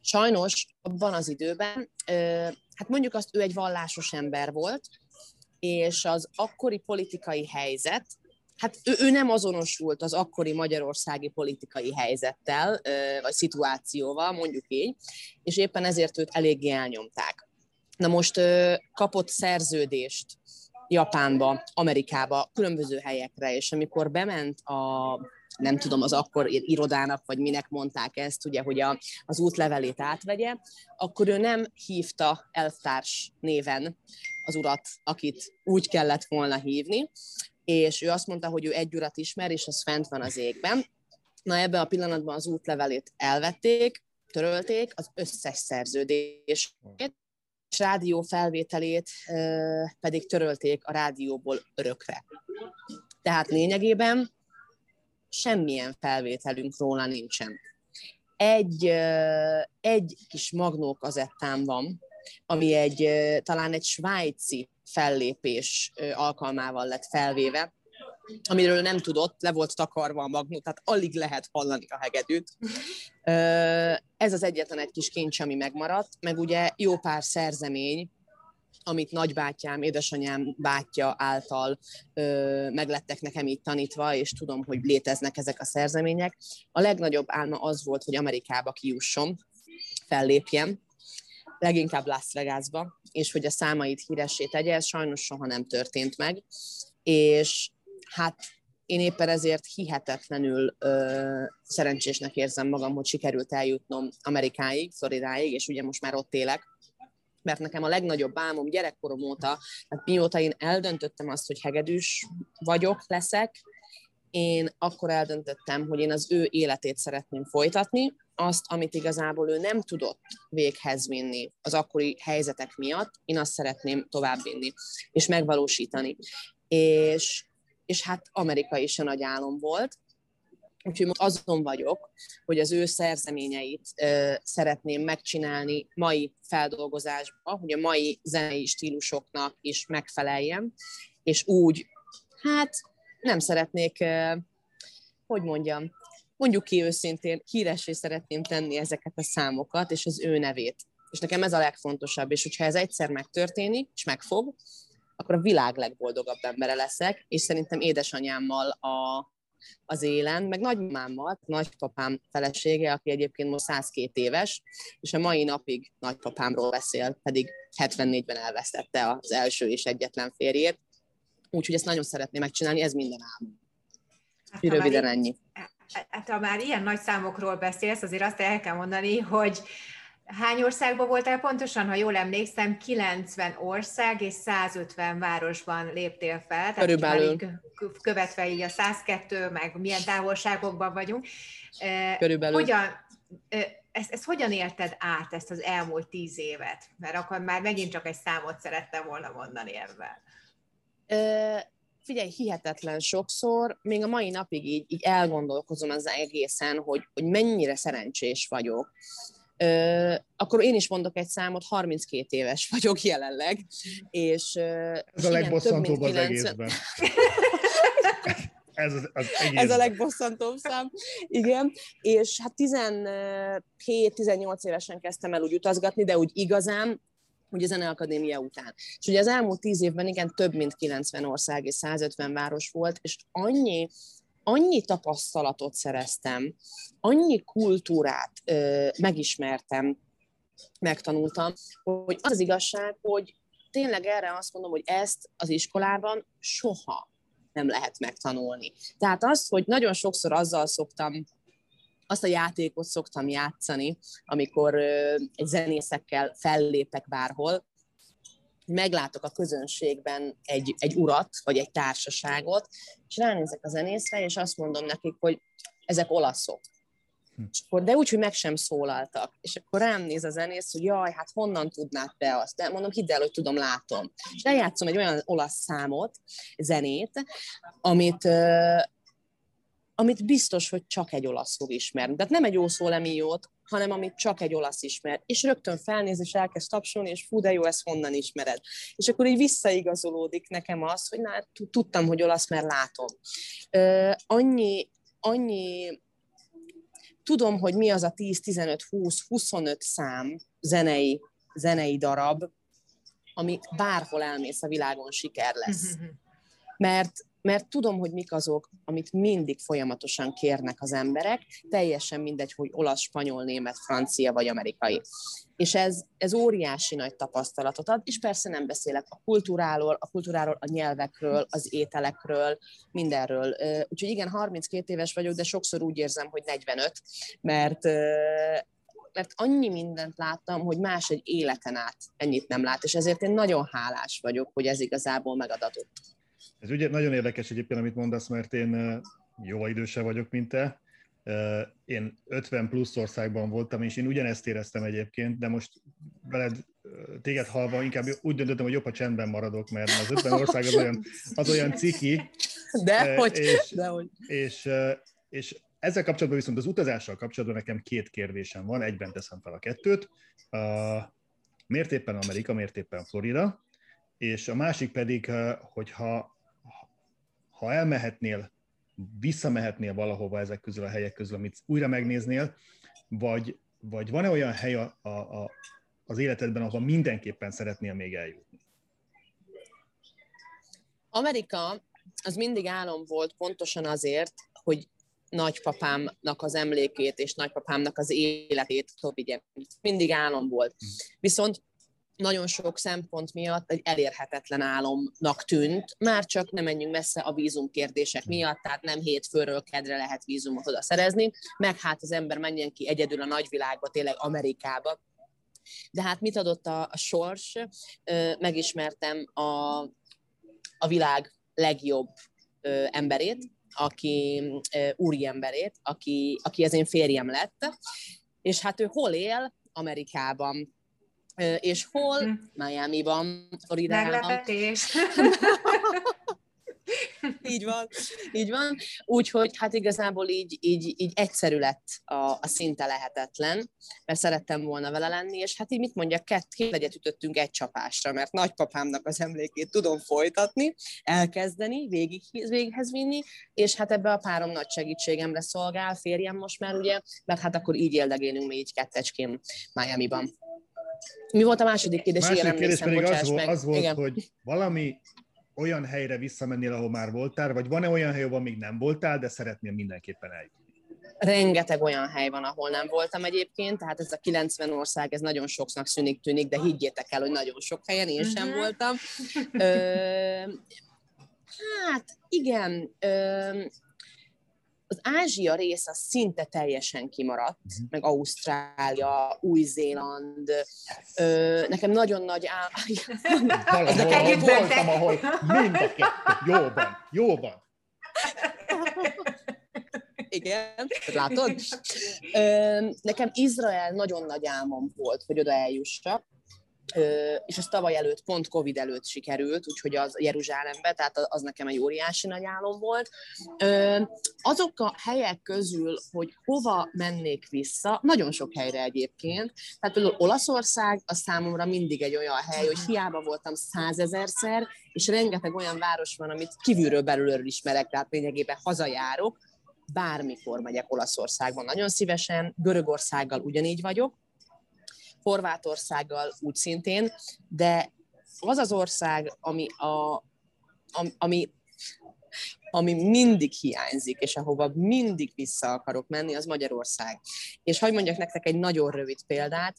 Sajnos abban az időben, hát mondjuk azt, ő egy vallásos ember volt, és az akkori politikai helyzet, hát ő, ő nem azonosult az akkori magyarországi politikai helyzettel, vagy szituációval, mondjuk így, és éppen ezért őt eléggé elnyomták. Na most kapott szerződést Japánba, Amerikába, különböző helyekre, és amikor bement a nem tudom, az akkor irodának, vagy minek mondták ezt, ugye, hogy a, az útlevelét átvegye, akkor ő nem hívta elvtárs néven az urat, akit úgy kellett volna hívni, és ő azt mondta, hogy ő egy urat ismer, és az fent van az égben. Na ebben a pillanatban az útlevelét elvették, törölték, az összes szerződést, és rádió felvételét pedig törölték a rádióból örökre. Tehát lényegében semmilyen felvételünk róla nincsen. Egy, egy kis magnó kazettám van, ami egy, talán egy svájci fellépés alkalmával lett felvéve, amiről nem tudott, le volt takarva a magnó, tehát alig lehet hallani a hegedűt. Ez az egyetlen egy kis kincs, ami megmaradt, meg ugye jó pár szerzemény, amit nagybátyám, édesanyám bátyja által ö, meglettek nekem így tanítva, és tudom, hogy léteznek ezek a szerzemények. A legnagyobb álma az volt, hogy Amerikába kijusson, fellépjem, leginkább Las Vegasba, és hogy a számait híressé tegye, ez sajnos soha nem történt meg, és hát én éppen ezért hihetetlenül ö, szerencsésnek érzem magam, hogy sikerült eljutnom Amerikáig, Floridáig, és ugye most már ott élek, mert nekem a legnagyobb álmom gyerekkorom óta, hát mióta én eldöntöttem azt, hogy hegedűs vagyok, leszek, én akkor eldöntöttem, hogy én az ő életét szeretném folytatni, azt, amit igazából ő nem tudott véghez vinni az akkori helyzetek miatt, én azt szeretném továbbvinni, és megvalósítani. És, és hát Amerika is a nagy álom volt, Úgyhogy most azon vagyok, hogy az ő szerzeményeit ö, szeretném megcsinálni mai feldolgozásban, hogy a mai zenei stílusoknak is megfeleljem, és úgy, hát nem szeretnék, ö, hogy mondjam, mondjuk ki őszintén, híresé szeretném tenni ezeket a számokat, és az ő nevét. És nekem ez a legfontosabb, és hogyha ez egyszer megtörténik, és megfog, akkor a világ legboldogabb embere leszek, és szerintem édesanyámmal a, az élen, meg nagymámmal, nagypapám felesége, aki egyébként most 102 éves, és a mai napig nagypapámról beszél, pedig 74-ben elvesztette az első és egyetlen férjét. Úgyhogy ezt nagyon szeretném megcsinálni, ez minden álmom. Hát, röviden ennyi. Hát ha már ilyen nagy számokról beszélsz, azért azt el kell mondani, hogy Hány országban voltál pontosan, ha jól emlékszem, 90 ország és 150 városban léptél fel. Körülbelül. Követve így a 102, meg milyen távolságokban vagyunk. Körülbelül. Hogyan, ezt, ezt hogyan érted át, ezt az elmúlt tíz évet? Mert akkor már megint csak egy számot szerettem volna mondani ebben. figyelj, hihetetlen sokszor, még a mai napig így, így elgondolkozom az egészen, hogy, hogy mennyire szerencsés vagyok Ö, akkor én is mondok egy számot, 32 éves vagyok jelenleg, és Ez a legbosszantóbb az 90... egészben. Ez, az, az Ez a legbosszantóbb szám, igen. És hát 17-18 évesen kezdtem el úgy utazgatni, de úgy igazán, ugye a Zeneakadémia után. És ugye az elmúlt 10 évben igen több mint 90 ország és 150 város volt, és annyi annyi tapasztalatot szereztem, annyi kultúrát ö, megismertem, megtanultam, hogy az az igazság, hogy tényleg erre azt mondom, hogy ezt az iskolában soha nem lehet megtanulni. Tehát az, hogy nagyon sokszor azzal szoktam, azt a játékot szoktam játszani, amikor egy zenészekkel fellépek bárhol, meglátok a közönségben egy, egy urat, vagy egy társaságot, és ránézek a zenészre, és azt mondom nekik, hogy ezek olaszok. Hm. És akkor, de úgy, hogy meg sem szólaltak. És akkor rám néz a zenész, hogy jaj, hát honnan tudnád te azt? De mondom, hidd el, hogy tudom, látom. És lejátszom egy olyan olasz számot, zenét, amit, amit biztos, hogy csak egy olasz fog ismerni. Tehát nem egy ószó lemiót, hanem amit csak egy olasz ismer. És rögtön felnéz, és elkezd tapsolni, és fú, de jó, ezt honnan ismered. És akkor így visszaigazolódik nekem az, hogy na, hát tudtam, hogy olasz, mert látom. Uh, annyi, annyi tudom, hogy mi az a 10, 15, 20, 25 szám zenei, zenei darab, ami bárhol elmész a világon siker lesz. Mert mert tudom, hogy mik azok, amit mindig folyamatosan kérnek az emberek, teljesen mindegy, hogy olasz, spanyol, német, francia vagy amerikai. És ez, ez óriási nagy tapasztalatot ad, és persze nem beszélek a kultúráról, a kultúráról, a nyelvekről, az ételekről, mindenről. Úgyhogy igen, 32 éves vagyok, de sokszor úgy érzem, hogy 45, mert mert annyi mindent láttam, hogy más egy életen át ennyit nem lát, és ezért én nagyon hálás vagyok, hogy ez igazából megadatott. Ez ugye nagyon érdekes egyébként, amit mondasz, mert én jóval idősebb vagyok, mint te. Én 50 plusz országban voltam, és én ugyanezt éreztem egyébként, de most veled téged halva inkább úgy döntöttem, hogy jobb, ha csendben maradok, mert az 50 ország az olyan, az olyan ciki. De hogy, és, de hogy. És, és ezzel kapcsolatban viszont az utazással kapcsolatban nekem két kérdésem van, egyben teszem fel a kettőt. Miért éppen Amerika, miért éppen Florida? És a másik pedig, hogyha ha elmehetnél, visszamehetnél valahova ezek közül a helyek közül, amit újra megnéznél, vagy, vagy van-e olyan hely a, a, a, az életedben, ahol mindenképpen szeretnél még eljutni? Amerika az mindig álom volt pontosan azért, hogy nagypapámnak az emlékét és nagypapámnak az életét vigyem. Mindig álom volt. Hm. Viszont nagyon sok szempont miatt egy elérhetetlen álomnak tűnt, már csak nem menjünk messze a vízum kérdések miatt, tehát nem hétfőről kedre lehet vízumot oda szerezni, meg hát az ember menjen ki egyedül a nagyvilágba, tényleg Amerikába. De hát mit adott a, a sors? Megismertem a, a világ legjobb emberét, aki úri emberét, aki, aki az én férjem lett, és hát ő hol él? Amerikában és hol? Hm. Miami-ban, Floridában. Meglepetés. így van, így van. Úgyhogy hát igazából így, így, így egyszerű lett a, a szinte lehetetlen, mert szerettem volna vele lenni, és hát így mit mondjak, két, két legyet ütöttünk egy csapásra, mert nagypapámnak az emlékét tudom folytatni, elkezdeni, végig, véghez vinni, és hát ebbe a párom nagy segítségemre szolgál, férjem most már ugye, mert hát akkor így éldegélünk mi így kettecskén Miami-ban. Mi volt a második kérdés? Második Igen, kérdés pedig az, volt, az volt, hogy valami olyan helyre visszamennél, ahol már voltál, vagy van-e olyan hely, ahol még nem voltál, de szeretnél mindenképpen eljutni? Rengeteg olyan hely van, ahol nem voltam egyébként, tehát ez a 90 ország, ez nagyon soknak szűnik, tűnik, de higgyétek el, hogy nagyon sok helyen én sem uh-huh. voltam. Ö, hát igen, ö, az Ázsia rész az szinte teljesen kimaradt, uh-huh. meg Ausztrália, Új-Zéland, ö, nekem nagyon nagy ál... Valahol voltam, ahol mind a kettő. Jóban, jóban. Igen, látod? Ö, nekem Izrael nagyon nagy álmom volt, hogy oda eljussak és ez tavaly előtt, pont Covid előtt sikerült, úgyhogy az Jeruzsálembe, tehát az nekem egy óriási nagy álom volt. Azok a helyek közül, hogy hova mennék vissza, nagyon sok helyre egyébként, tehát például Olaszország az számomra mindig egy olyan hely, hogy hiába voltam százezerszer, és rengeteg olyan város van, amit kívülről belülről ismerek, tehát lényegében hazajárok, bármikor megyek Olaszországban nagyon szívesen, Görögországgal ugyanígy vagyok, Horvátországgal úgy szintén, de az az ország, ami, a, ami, ami mindig hiányzik, és ahova mindig vissza akarok menni, az Magyarország. És hogy mondjak nektek egy nagyon rövid példát,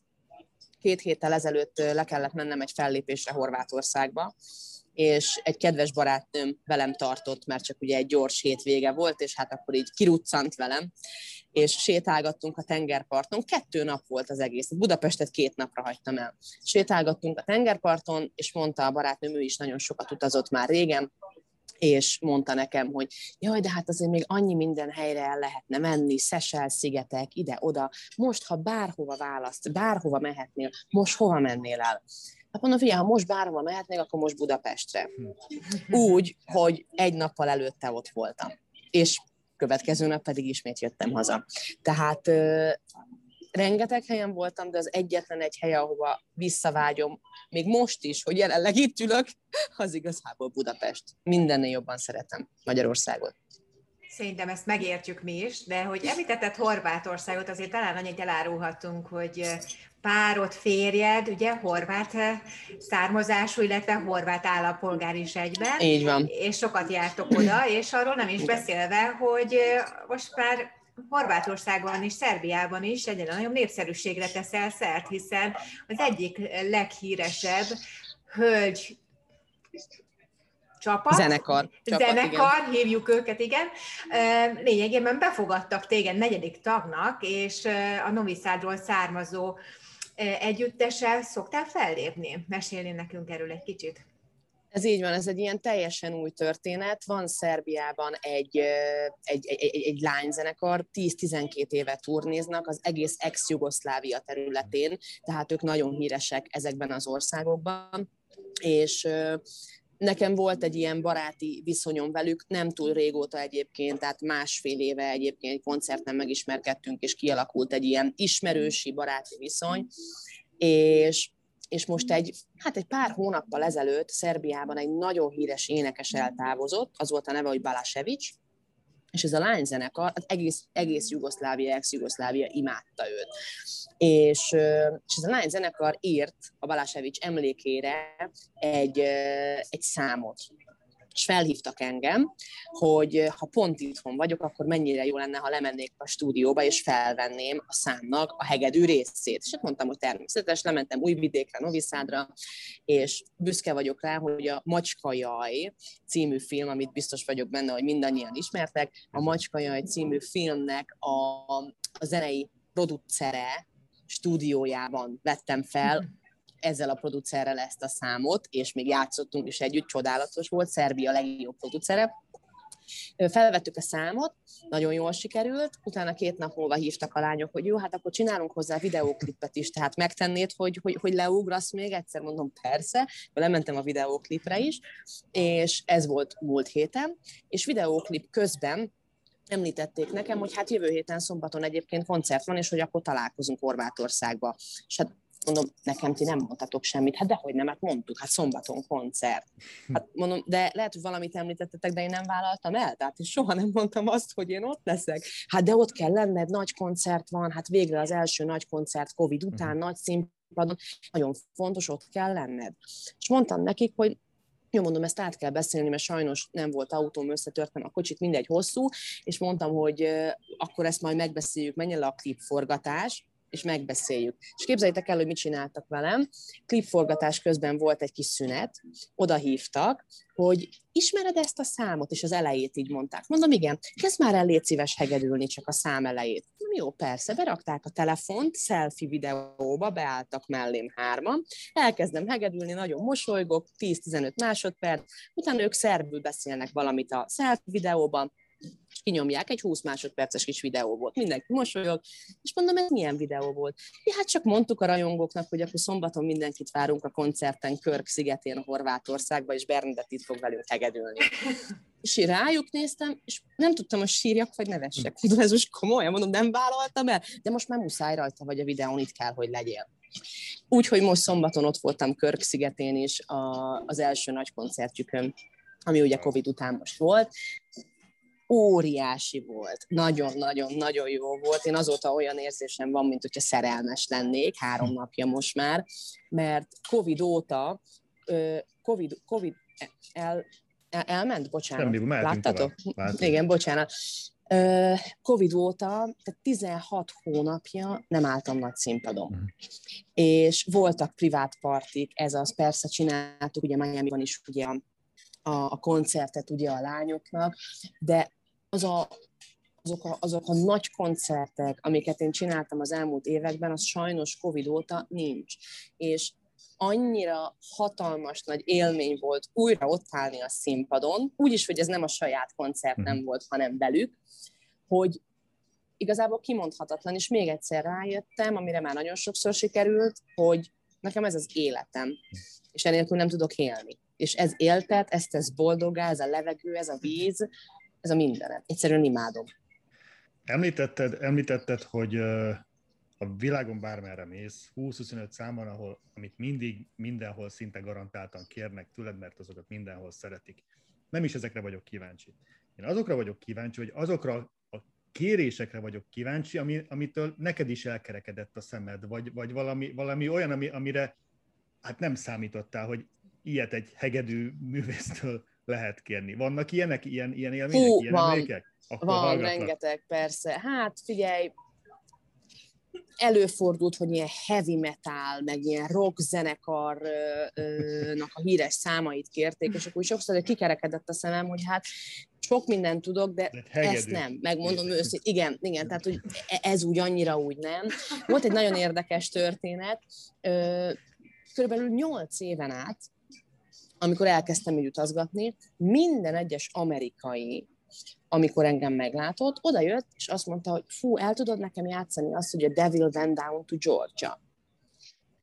két héttel ezelőtt le kellett mennem egy fellépésre Horvátországba, és egy kedves barátnőm velem tartott, mert csak ugye egy gyors hétvége volt, és hát akkor így kiruccant velem, és sétálgattunk a tengerparton. Kettő nap volt az egész. Budapestet két napra hagytam el. Sétálgattunk a tengerparton, és mondta a barátnőm, ő is nagyon sokat utazott már régen, és mondta nekem, hogy jaj, de hát azért még annyi minden helyre el lehetne menni, Szesel szigetek, ide-oda. Most, ha bárhova választ, bárhova mehetnél, most hova mennél el? Hát mondom, figyelj, ha most bárhova mehetnék, akkor most Budapestre. Úgy, hogy egy nappal előtte ott voltam. És következő nap pedig ismét jöttem haza. Tehát ö, rengeteg helyen voltam, de az egyetlen egy hely, ahova visszavágyom, még most is, hogy jelenleg itt ülök, az igazából Budapest. Mindennél jobban szeretem Magyarországot. Szerintem ezt megértjük mi is, de hogy említetted Horvátországot, azért talán annyit elárulhatunk, hogy párod, férjed, ugye, horvát származású, illetve horvát állampolgár is egyben. Így van. És sokat jártok oda, és arról nem is beszélve, hogy most már Horvátországban és Szerbiában is egyre nagyobb népszerűségre teszel szert, hiszen az egyik leghíresebb hölgy csapat. Zenekar. Csapat, zenekar, igen. hívjuk őket, igen. Lényegében befogadtak téged negyedik tagnak, és a Noviszádról származó együttese szoktál fellépni? Mesélni nekünk erről egy kicsit. Ez így van, ez egy ilyen teljesen új történet. Van Szerbiában egy, egy, egy, egy, egy lányzenekar, 10-12 éve turnéznak az egész ex-Jugoszlávia területén, tehát ők nagyon híresek ezekben az országokban, és Nekem volt egy ilyen baráti viszonyom velük, nem túl régóta egyébként, tehát másfél éve egyébként egy koncerten megismerkedtünk, és kialakult egy ilyen ismerősi baráti viszony, és és most egy, hát egy pár hónappal ezelőtt Szerbiában egy nagyon híres énekes eltávozott, az volt a neve, hogy Balasevics, és ez a lányzenekar, az egész, egész Jugoszlávia, ex-Jugoszlávia imádta őt. És, és ez a lányzenekar írt a Balasevics emlékére egy, egy számot, és felhívtak engem, hogy ha pont itthon vagyok, akkor mennyire jó lenne, ha lemennék a stúdióba, és felvenném a számnak a hegedű részét. És hát mondtam, hogy természetes, lementem Újvidékre, Noviszádra, és büszke vagyok rá, hogy a Macska Jaj című film, amit biztos vagyok benne, hogy mindannyian ismertek, a Macska Jaj című filmnek a, a zenei producere stúdiójában vettem fel ezzel a producerrel ezt a számot, és még játszottunk is együtt, csodálatos volt, Szerbia legjobb producere. Felvettük a számot, nagyon jól sikerült, utána két nap múlva hívtak a lányok, hogy jó, hát akkor csinálunk hozzá videóklipet is, tehát megtennéd, hogy, hogy, hogy leugrasz még egyszer, mondom persze, lementem a videóklipre is, és ez volt múlt héten, és videóklip közben említették nekem, hogy hát jövő héten szombaton egyébként koncert van, és hogy akkor találkozunk Horvátországba. És hát mondom, nekem ti nem mondtatok semmit. Hát dehogy nem, hát mondtuk, hát szombaton koncert. Hát mondom, de lehet, hogy valamit említettetek, de én nem vállaltam el. Tehát én soha nem mondtam azt, hogy én ott leszek. Hát de ott kell lenned, nagy koncert van, hát végre az első nagy koncert Covid után, uh-huh. nagy színpadon, nagyon fontos, ott kell lenned. És mondtam nekik, hogy jó, mondom, ezt át kell beszélni, mert sajnos nem volt autóm, összetörtem a kocsit, mindegy hosszú, és mondtam, hogy akkor ezt majd megbeszéljük, menjen le a klipforgatás, és megbeszéljük. És képzeljétek el, hogy mit csináltak velem. Klipforgatás közben volt egy kis szünet, oda hívtak, hogy ismered ezt a számot, és az elejét így mondták. Mondom, igen, kezd már el légy szíves hegedülni csak a szám elejét. Jó, persze, berakták a telefont, selfie videóba, beálltak mellém hárman, elkezdem hegedülni, nagyon mosolygok, 10-15 másodperc, utána ők szerbül beszélnek valamit a selfie videóban, és kinyomják, egy 20 másodperces kis videó volt. Mindenki mosolyog, és mondom, ez milyen videó volt? Ja, hát csak mondtuk a rajongóknak, hogy akkor szombaton mindenkit várunk a koncerten Körk szigetén, a Horvátországba, és Bernadett itt fog velünk hegedülni. És én rájuk néztem, és nem tudtam, hogy sírjak, vagy nevessek. Mondom, ez most komolyan, mondom, nem vállaltam el, de most már muszáj rajta, vagy a videón itt kell, hogy legyél. Úgyhogy most szombaton ott voltam Körk szigetén is a, az első nagy koncertjükön, ami ugye Covid után most volt, óriási volt. Nagyon-nagyon-nagyon jó volt. Én azóta olyan érzésem van, mint hogyha szerelmes lennék, három napja most már, mert Covid óta, Covid, COVID el, elment, bocsánat. Semmi, Láttatok? Igen, bocsánat. Covid óta, tehát 16 hónapja nem álltam nagy színpadon. Uh-huh. És voltak privát partik, ez az persze csináltuk, ugye Miami-ban is ugye a, a koncertet ugye a lányoknak, de az a, azok, a, azok a nagy koncertek, amiket én csináltam az elmúlt években, az sajnos Covid óta nincs. És annyira hatalmas nagy élmény volt újra ott állni a színpadon, úgyis, hogy ez nem a saját koncert nem mhm. volt, hanem velük, hogy igazából kimondhatatlan, és még egyszer rájöttem, amire már nagyon sokszor sikerült, hogy nekem ez az életem, és enélkül nem tudok élni. És ez éltet, ezt tesz boldogá, ez a levegő, ez a víz, ez a mindenet. Egyszerűen imádom. Említetted, említetted hogy a világon bármerre mész, 20-25 számban, ahol, amit mindig, mindenhol szinte garantáltan kérnek tőled, mert azokat mindenhol szeretik. Nem is ezekre vagyok kíváncsi. Én azokra vagyok kíváncsi, hogy azokra a kérésekre vagyok kíváncsi, ami, amitől neked is elkerekedett a szemed, vagy, vagy valami, valami olyan, ami, amire hát nem számítottál, hogy ilyet egy hegedű művésztől lehet kérni. Vannak ilyenek, ilyen, ilyen élmények, Hú, ilyen van, emlékek? Akkor van, hallgatlak. rengeteg, persze. Hát figyelj, előfordult, hogy ilyen heavy metal, meg ilyen rock zenekarnak a híres számait kérték, és akkor sokszor kikerekedett a szemem, hogy hát sok mindent tudok, de ezt nem. Megmondom őszintén, igen, igen, tehát hogy e, ez úgy annyira úgy nem. Volt egy nagyon érdekes történet, körülbelül nyolc éven át, amikor elkezdtem így utazgatni, minden egyes amerikai amikor engem meglátott, oda jött, és azt mondta, hogy fú, el tudod nekem játszani azt, hogy a Devil Went Down to Georgia.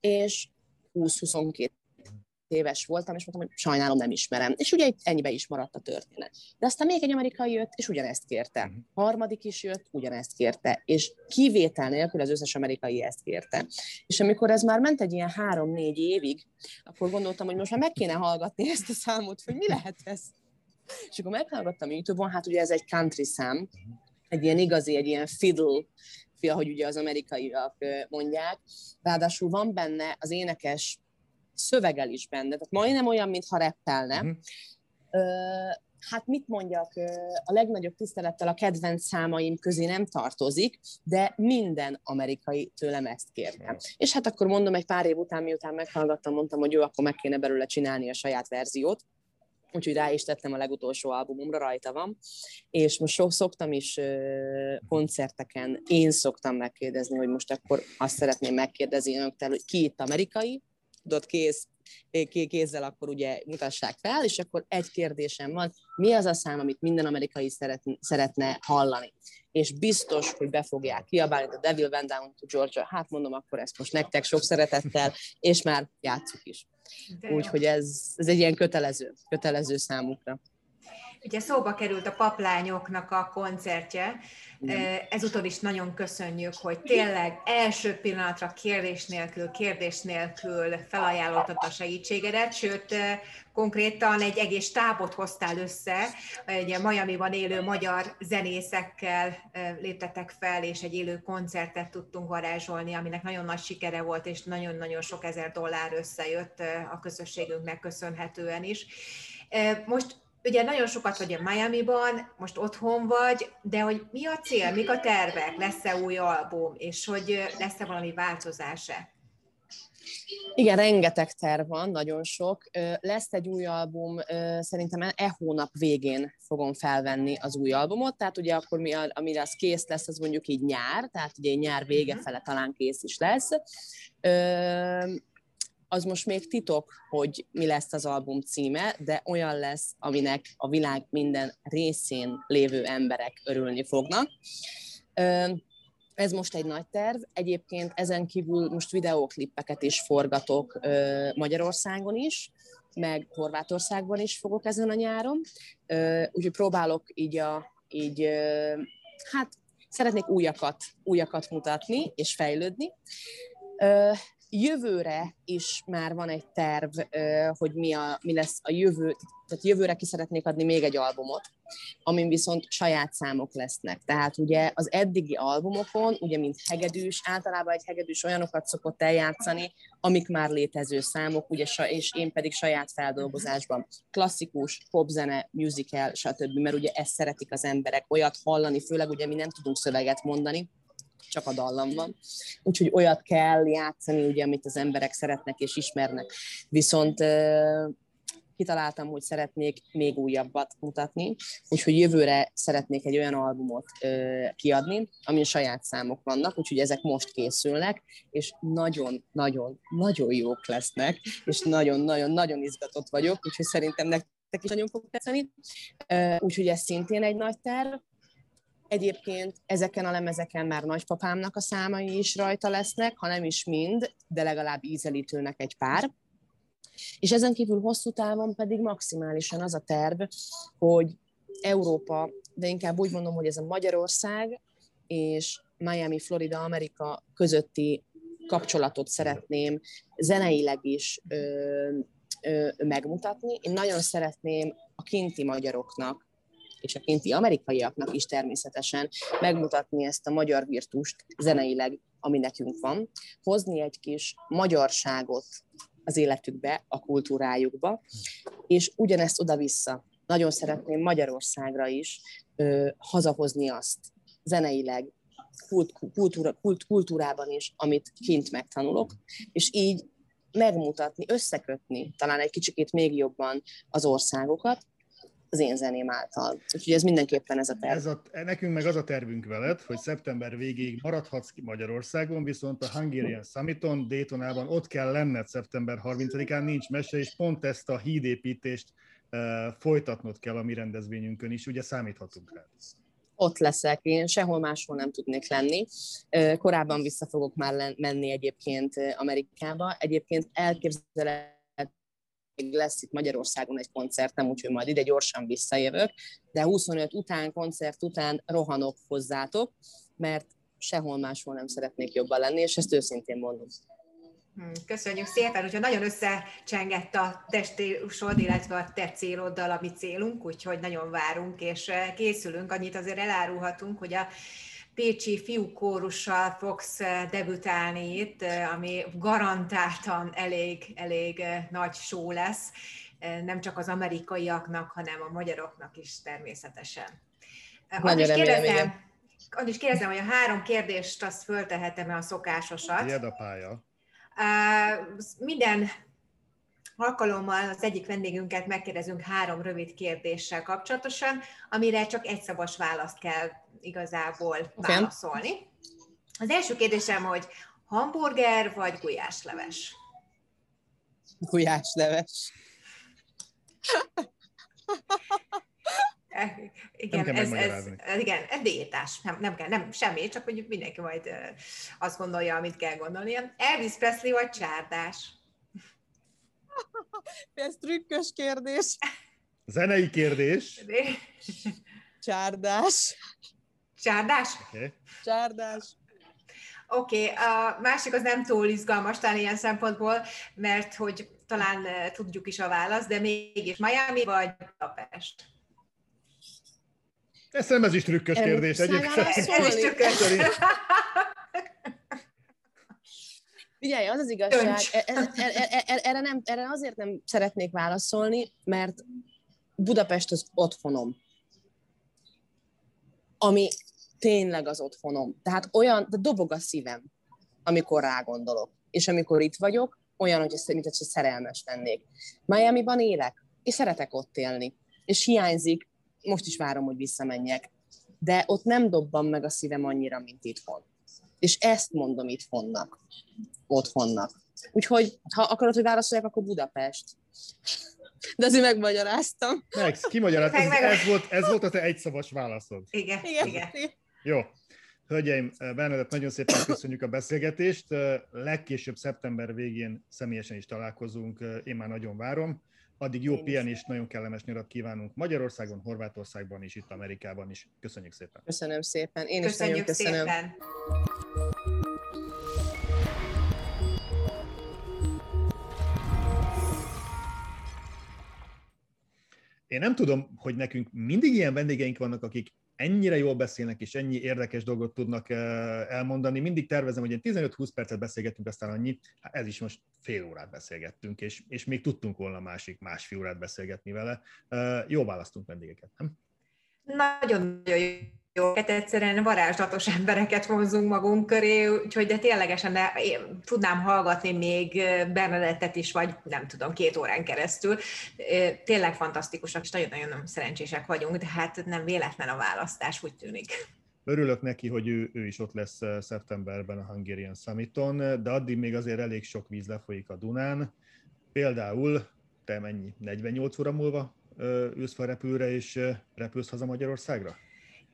És 20-22 éves voltam, és mondtam, hogy sajnálom, nem ismerem. És ugye ennyibe is maradt a történet. De aztán még egy amerikai jött, és ugyanezt kérte. Uh-huh. Harmadik is jött, ugyanezt kérte. És kivétel nélkül az összes amerikai ezt kérte. És amikor ez már ment egy ilyen három-négy évig, akkor gondoltam, hogy most már meg kéne hallgatni ezt a számot, hogy mi lehet ez. És akkor meghallgattam YouTube-on, hát ugye ez egy country szám, egy ilyen igazi, egy ilyen fiddle, ahogy ugye az amerikaiak mondják. Ráadásul van benne az énekes szövegel is benne, tehát majdnem olyan, mintha reppelne. Uh-huh. hát mit mondjak, a legnagyobb tisztelettel a kedvenc számaim közé nem tartozik, de minden amerikai tőlem ezt kérte. És hát akkor mondom, egy pár év után, miután meghallgattam, mondtam, hogy jó, akkor meg kéne belőle csinálni a saját verziót úgyhogy rá is tettem a legutolsó albumomra, rajta van, és most sok szoktam is koncerteken, én szoktam megkérdezni, hogy most akkor azt szeretném megkérdezni önöktől, hogy ki itt amerikai, tudod, kész, kézzel akkor ugye mutassák fel, és akkor egy kérdésem van, mi az a szám, amit minden amerikai szeretne, szeretne hallani? És biztos, hogy be fogják kiabálni, a Devil Went Down to Georgia, hát mondom, akkor ezt most nektek sok szeretettel, és már játsszuk is. Úgyhogy ez, ez egy ilyen kötelező, kötelező számukra. Ugye szóba került a paplányoknak a koncertje, ezúttal is nagyon köszönjük, hogy tényleg első pillanatra kérdés nélkül, kérdés nélkül felajánlottad a segítségedet, sőt, konkrétan egy egész tábot hoztál össze, egy Miami-ban élő magyar zenészekkel léptetek fel, és egy élő koncertet tudtunk varázsolni, aminek nagyon nagy sikere volt, és nagyon-nagyon sok ezer dollár összejött a közösségünknek köszönhetően is. Most ugye nagyon sokat vagy a Miami-ban, most otthon vagy, de hogy mi a cél, mik a tervek, lesz-e új album, és hogy lesz-e valami változása? Igen, rengeteg terv van, nagyon sok. Lesz egy új album, szerintem e hónap végén fogom felvenni az új albumot, tehát ugye akkor mi, amire az kész lesz, az mondjuk így nyár, tehát ugye nyár vége mhm. fele talán kész is lesz az most még titok, hogy mi lesz az album címe, de olyan lesz, aminek a világ minden részén lévő emberek örülni fognak. Ez most egy nagy terv. Egyébként ezen kívül most videóklippeket is forgatok Magyarországon is, meg Horvátországban is fogok ezen a nyáron. Úgyhogy próbálok így, a, így hát szeretnék újakat, újakat mutatni és fejlődni. Jövőre is már van egy terv, hogy mi, a, mi lesz a jövő, tehát jövőre ki szeretnék adni még egy albumot, amin viszont saját számok lesznek. Tehát ugye az eddigi albumokon, ugye mint hegedűs, általában egy hegedűs olyanokat szokott eljátszani, amik már létező számok, ugye, és én pedig saját feldolgozásban. Klasszikus, popzene, musical, stb. Mert ugye ezt szeretik az emberek, olyat hallani, főleg ugye mi nem tudunk szöveget mondani, csak a dallam van. Úgyhogy olyat kell játszani, ugye, amit az emberek szeretnek és ismernek. Viszont kitaláltam, hogy szeretnék még újabbat mutatni, úgyhogy jövőre szeretnék egy olyan albumot ö, kiadni, amin saját számok vannak, úgyhogy ezek most készülnek, és nagyon-nagyon-nagyon jók lesznek, és nagyon-nagyon-nagyon izgatott vagyok, úgyhogy szerintem nektek is nagyon fog tetszeni. Úgyhogy ez szintén egy nagy terv, Egyébként ezeken a lemezeken már nagypapámnak a számai is rajta lesznek, ha nem is mind, de legalább ízelítőnek egy pár. És ezen kívül hosszú távon pedig maximálisan az a terv, hogy Európa, de inkább úgy mondom, hogy ez a Magyarország és Miami, Florida, Amerika közötti kapcsolatot szeretném zeneileg is ö, ö, megmutatni. Én nagyon szeretném a kinti magyaroknak és a kinti amerikaiaknak is természetesen megmutatni ezt a magyar virtust zeneileg, ami nekünk van, hozni egy kis magyarságot az életükbe, a kultúrájukba, és ugyanezt oda-vissza. Nagyon szeretném Magyarországra is ö, hazahozni azt zeneileg, kult, kultúra, kult, kultúrában is, amit kint megtanulok, és így megmutatni, összekötni talán egy kicsikét még jobban az országokat, az én zeném által. Úgyhogy ez mindenképpen ez a terv. Ez a, nekünk meg az a tervünk veled, hogy szeptember végéig maradhatsz ki Magyarországon, viszont a Hungarian Summiton Daytonában ott kell lenned szeptember 30-án, nincs mese, és pont ezt a hídépítést uh, folytatnod kell a mi rendezvényünkön is, ugye számíthatunk rá ott leszek, én sehol máshol nem tudnék lenni. Korábban vissza fogok már menni egyébként Amerikába. Egyébként elképzelhető lesz itt Magyarországon egy koncertem, úgyhogy majd ide gyorsan visszajövök, de 25 után, koncert után rohanok hozzátok, mert sehol máshol nem szeretnék jobban lenni, és ezt őszintén mondom. Hmm, köszönjük szépen, hogyha nagyon összecsengett a testílusod, illetve a te céloddal a mi célunk, úgyhogy nagyon várunk és eh, készülünk. Annyit azért elárulhatunk, hogy a Pécsi fiúkórussal fogsz eh, debütálni itt, eh, ami garantáltan elég, elég nagy show lesz, nem csak az amerikaiaknak, hanem a magyaroknak is természetesen. Nagyon is kérdezem, is kérdezem, hogy a három kérdést azt föltehetem-e a szokásosat. Tiéd a pálya. Minden alkalommal az egyik vendégünket megkérdezünk három rövid kérdéssel kapcsolatosan, amire csak egy szabas választ kell igazából okay. válaszolni. Az első kérdésem, hogy hamburger vagy gulyásleves? Gulyásleves. Igen, nem ez, ez, igen, ez diétás, nem, nem kell, nem semmi, csak hogy mindenki majd azt gondolja, amit kell gondolnia. Elvis Presley vagy csárdás? ez trükkös kérdés. Zenei kérdés. Csárdás. Csárdás? Okay. Csárdás. Oké, okay, a másik az nem túl izgalmas talán ilyen szempontból, mert hogy talán tudjuk is a választ, de mégis Miami vagy Budapest? Ez nem ez is trükkös kérdés egyébként. Ez is trükkös. Figyelj, az az igazság, erre, erre, erre, nem, erre azért nem szeretnék válaszolni, mert Budapest az otthonom. Ami tényleg az otthonom. Tehát olyan, de dobog a szívem, amikor rágondolok. És amikor itt vagyok, olyan, hogy ezt, mint hogy szerelmes lennék. Miami-ban élek, és szeretek ott élni. És hiányzik most is várom, hogy visszamenjek. De ott nem dobban meg a szívem annyira, mint itthon. És ezt mondom itthonnak, otthonnak. Úgyhogy, ha akarod, hogy válaszoljak, akkor Budapest. De azért megmagyaráztam. Meg, kimagyaráztam. Ez, ez, volt, ez volt a te egyszavas válaszod. Igen, igen. igen. Jó. Hölgyeim, Bernadett, nagyon szépen köszönjük a beszélgetést. Legkésőbb szeptember végén személyesen is találkozunk, én már nagyon várom. Addig jó pihenést, nagyon kellemes nyarat kívánunk Magyarországon, Horvátországban és itt Amerikában is. Köszönjük szépen. Köszönöm szépen. Én köszönjük is nagyon köszönöm. Szépen. Én nem tudom, hogy nekünk mindig ilyen vendégeink vannak, akik ennyire jól beszélnek, és ennyi érdekes dolgot tudnak eh, elmondani. Mindig tervezem, hogy ilyen 15-20 percet beszélgetünk, aztán annyi. Hát ez is most fél órát beszélgettünk, és, és még tudtunk volna másik másfél órát beszélgetni vele. Eh, jó választunk vendégeket, nem? Nagyon-nagyon jó, hát egyszerűen varázslatos embereket vonzunk magunk köré, úgyhogy de ténylegesen de én tudnám hallgatni még Bernadettet is, vagy nem tudom, két órán keresztül. Tényleg fantasztikusak, és nagyon-nagyon szerencsések vagyunk, de hát nem véletlen a választás, úgy tűnik. Örülök neki, hogy ő, ő is ott lesz szeptemberben a Hungarian Summiton, de addig még azért elég sok víz lefolyik a Dunán. Például te mennyi, 48 óra múlva ülsz fel repülőre, és repülsz haza Magyarországra?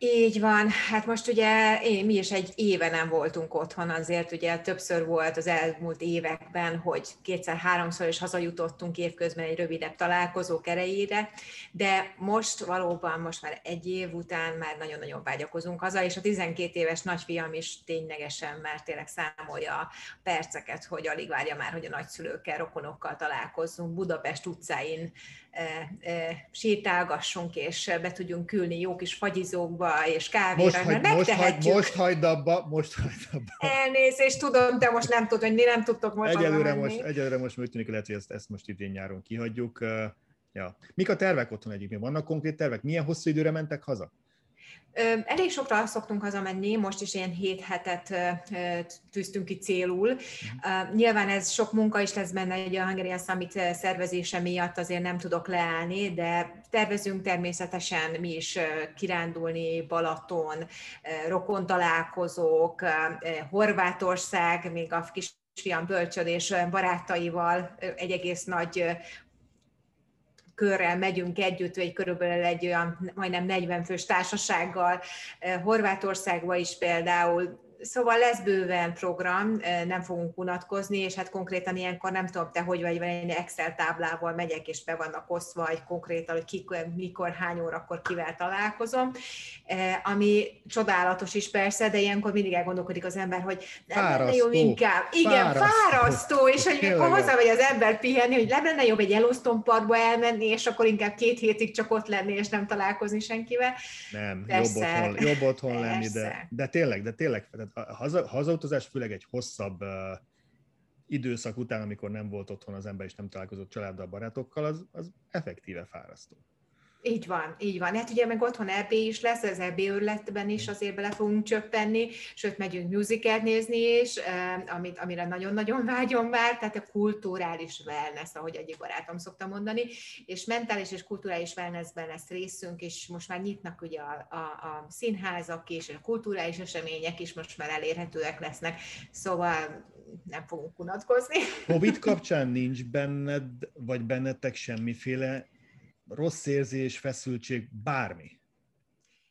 Így van, hát most ugye én, mi is egy éve nem voltunk otthon, azért ugye többször volt az elmúlt években, hogy kétszer-háromszor is hazajutottunk évközben egy rövidebb találkozó erejére, de most valóban, most már egy év után már nagyon-nagyon vágyakozunk haza, és a 12 éves nagyfiam is ténylegesen már tényleg számolja a perceket, hogy alig várja már, hogy a nagyszülőkkel, rokonokkal találkozzunk Budapest utcáin sétálgassunk, és be tudjunk külni jó kis fagyizókba és kávéra, most mert most, hagy, most hagyd abba, most hagyd abba. Elnézést, tudom, de most nem tudod, hogy nem tudtok most egyelőre most, egyelőre most úgy tűnik, lehet, hogy ezt, ezt most idén nyáron kihagyjuk. Ja. Mik a tervek otthon egyébként? Vannak konkrét tervek? Milyen hosszú időre mentek haza? Elég sokra szoktunk hazamenni, most is ilyen hét hetet tűztünk ki célul. Uh, nyilván ez sok munka is lesz benne, egy a Hungarian Summit szervezése miatt azért nem tudok leállni, de tervezünk természetesen mi is kirándulni, Balaton, rokon találkozók, Horvátország, még a kis fiam bölcsödés barátaival egy egész nagy körrel megyünk együtt, vagy körülbelül egy olyan majdnem 40 fős társasággal, Horvátországba is például Szóval lesz bőven program, nem fogunk unatkozni, és hát konkrétan ilyenkor nem tudom te, hogy vagy, vagy egy Excel táblával megyek, és be vannak osztva, hogy konkrétan, hogy ki, mikor, hány órakor kivel találkozom, ami csodálatos is persze, de ilyenkor mindig elgondolkodik az ember, hogy nem lenne jó inkább. Igen, fárasztó, fárasztó és hogy mikor hazamegy az ember pihenni, hogy nem lenne jobb egy Yellowstone parkba elmenni, és akkor inkább két hétig csak ott lenni, és nem találkozni senkivel. Nem, jobb otthon, jobb otthon lenni, de, de tényleg, de tényleg, a haza, hazautazás főleg egy hosszabb időszak után, amikor nem volt otthon az ember és nem találkozott családdal, barátokkal, az, az effektíve fárasztó. Így van, így van. Hát ugye meg otthon EB is lesz, az EB őrletben is azért bele fogunk csöppenni, sőt, megyünk musicalt nézni is, amit, amire nagyon-nagyon vágyom már, tehát a kulturális wellness, ahogy egyik barátom szokta mondani, és mentális és kulturális wellnessben lesz részünk, és most már nyitnak ugye a, a, a színházak is, a kulturális események is most már elérhetőek lesznek, szóval nem fogunk unatkozni. Covid kapcsán nincs benned, vagy bennetek semmiféle rossz érzés, feszültség, bármi?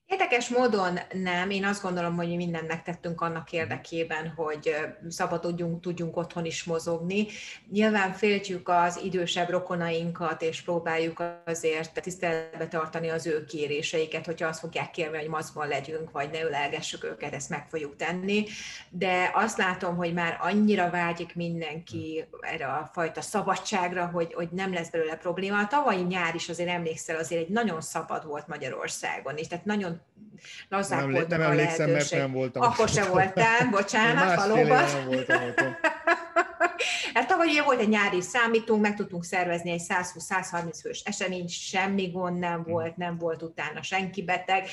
Érdekes módon nem. Én azt gondolom, hogy mi mindent megtettünk annak érdekében, hogy szabadodjunk, tudjunk otthon is mozogni. Nyilván féltjük az idősebb rokonainkat, és próbáljuk azért tiszteletbe tartani az ő kéréseiket, hogyha azt fogják kérni, hogy maszkban legyünk, vagy ne ölelgessük őket, ezt meg fogjuk tenni. De azt látom, hogy már annyira vágyik mindenki erre a fajta szabadságra, hogy, hogy nem lesz belőle probléma. A tavalyi nyár is azért emlékszel, azért egy nagyon szabad volt Magyarországon, és tehát nagyon lazák nem, voltak nem emlékszem, mert nem voltam. Akkor se voltál, bocsánat, valóban. Nem voltam otthon. Hát tavaly volt egy nyári számítunk, meg tudtunk szervezni egy 120-130 fős esemény, semmi gond nem hm. volt, nem volt utána senki beteg.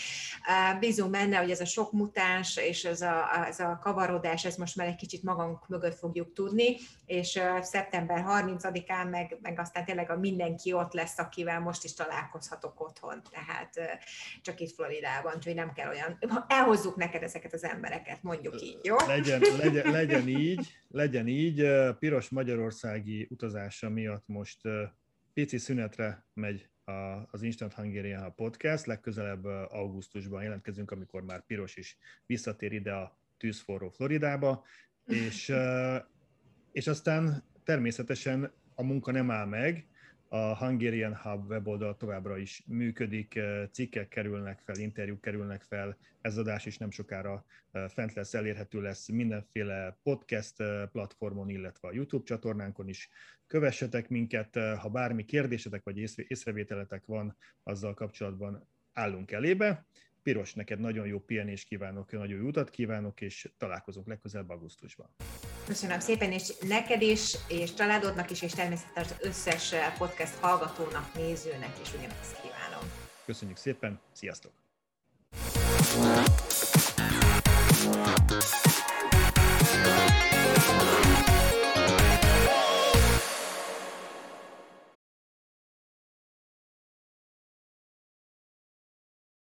Bízunk benne, hogy ez a sok mutáns és ez a, ez a kavarodás, ez most már egy kicsit magunk mögött fogjuk tudni, és szeptember 30-án meg, meg aztán tényleg a mindenki ott lesz, akivel most is találkozhatok otthon, tehát csak itt Floridában, úgyhogy nem kell olyan, elhozzuk neked ezeket az embereket, mondjuk így, jó? Legyen, legyen, legyen így, legyen így, Piros Magyarországi utazása miatt most pici szünetre megy az Instant Hungarian podcast, legközelebb augusztusban jelentkezünk, amikor már Piros is visszatér ide a tűzforró Floridába, és, és aztán természetesen a munka nem áll meg, a Hungarian Hub weboldal továbbra is működik, eh, cikkek kerülnek fel, interjúk kerülnek fel, ez adás is nem sokára eh, fent lesz, elérhető lesz mindenféle podcast eh, platformon, illetve a YouTube csatornánkon is. Kövessetek minket, ha bármi kérdésetek vagy észrevételetek van azzal kapcsolatban, állunk elébe. Piros, neked nagyon jó pihenést kívánok, nagyon jó utat kívánok, és találkozunk legközelebb augusztusban. Köszönöm szépen, és neked is, és családodnak is, és természetesen az összes podcast hallgatónak, nézőnek is ugyanezt kívánom. Köszönjük szépen, sziasztok!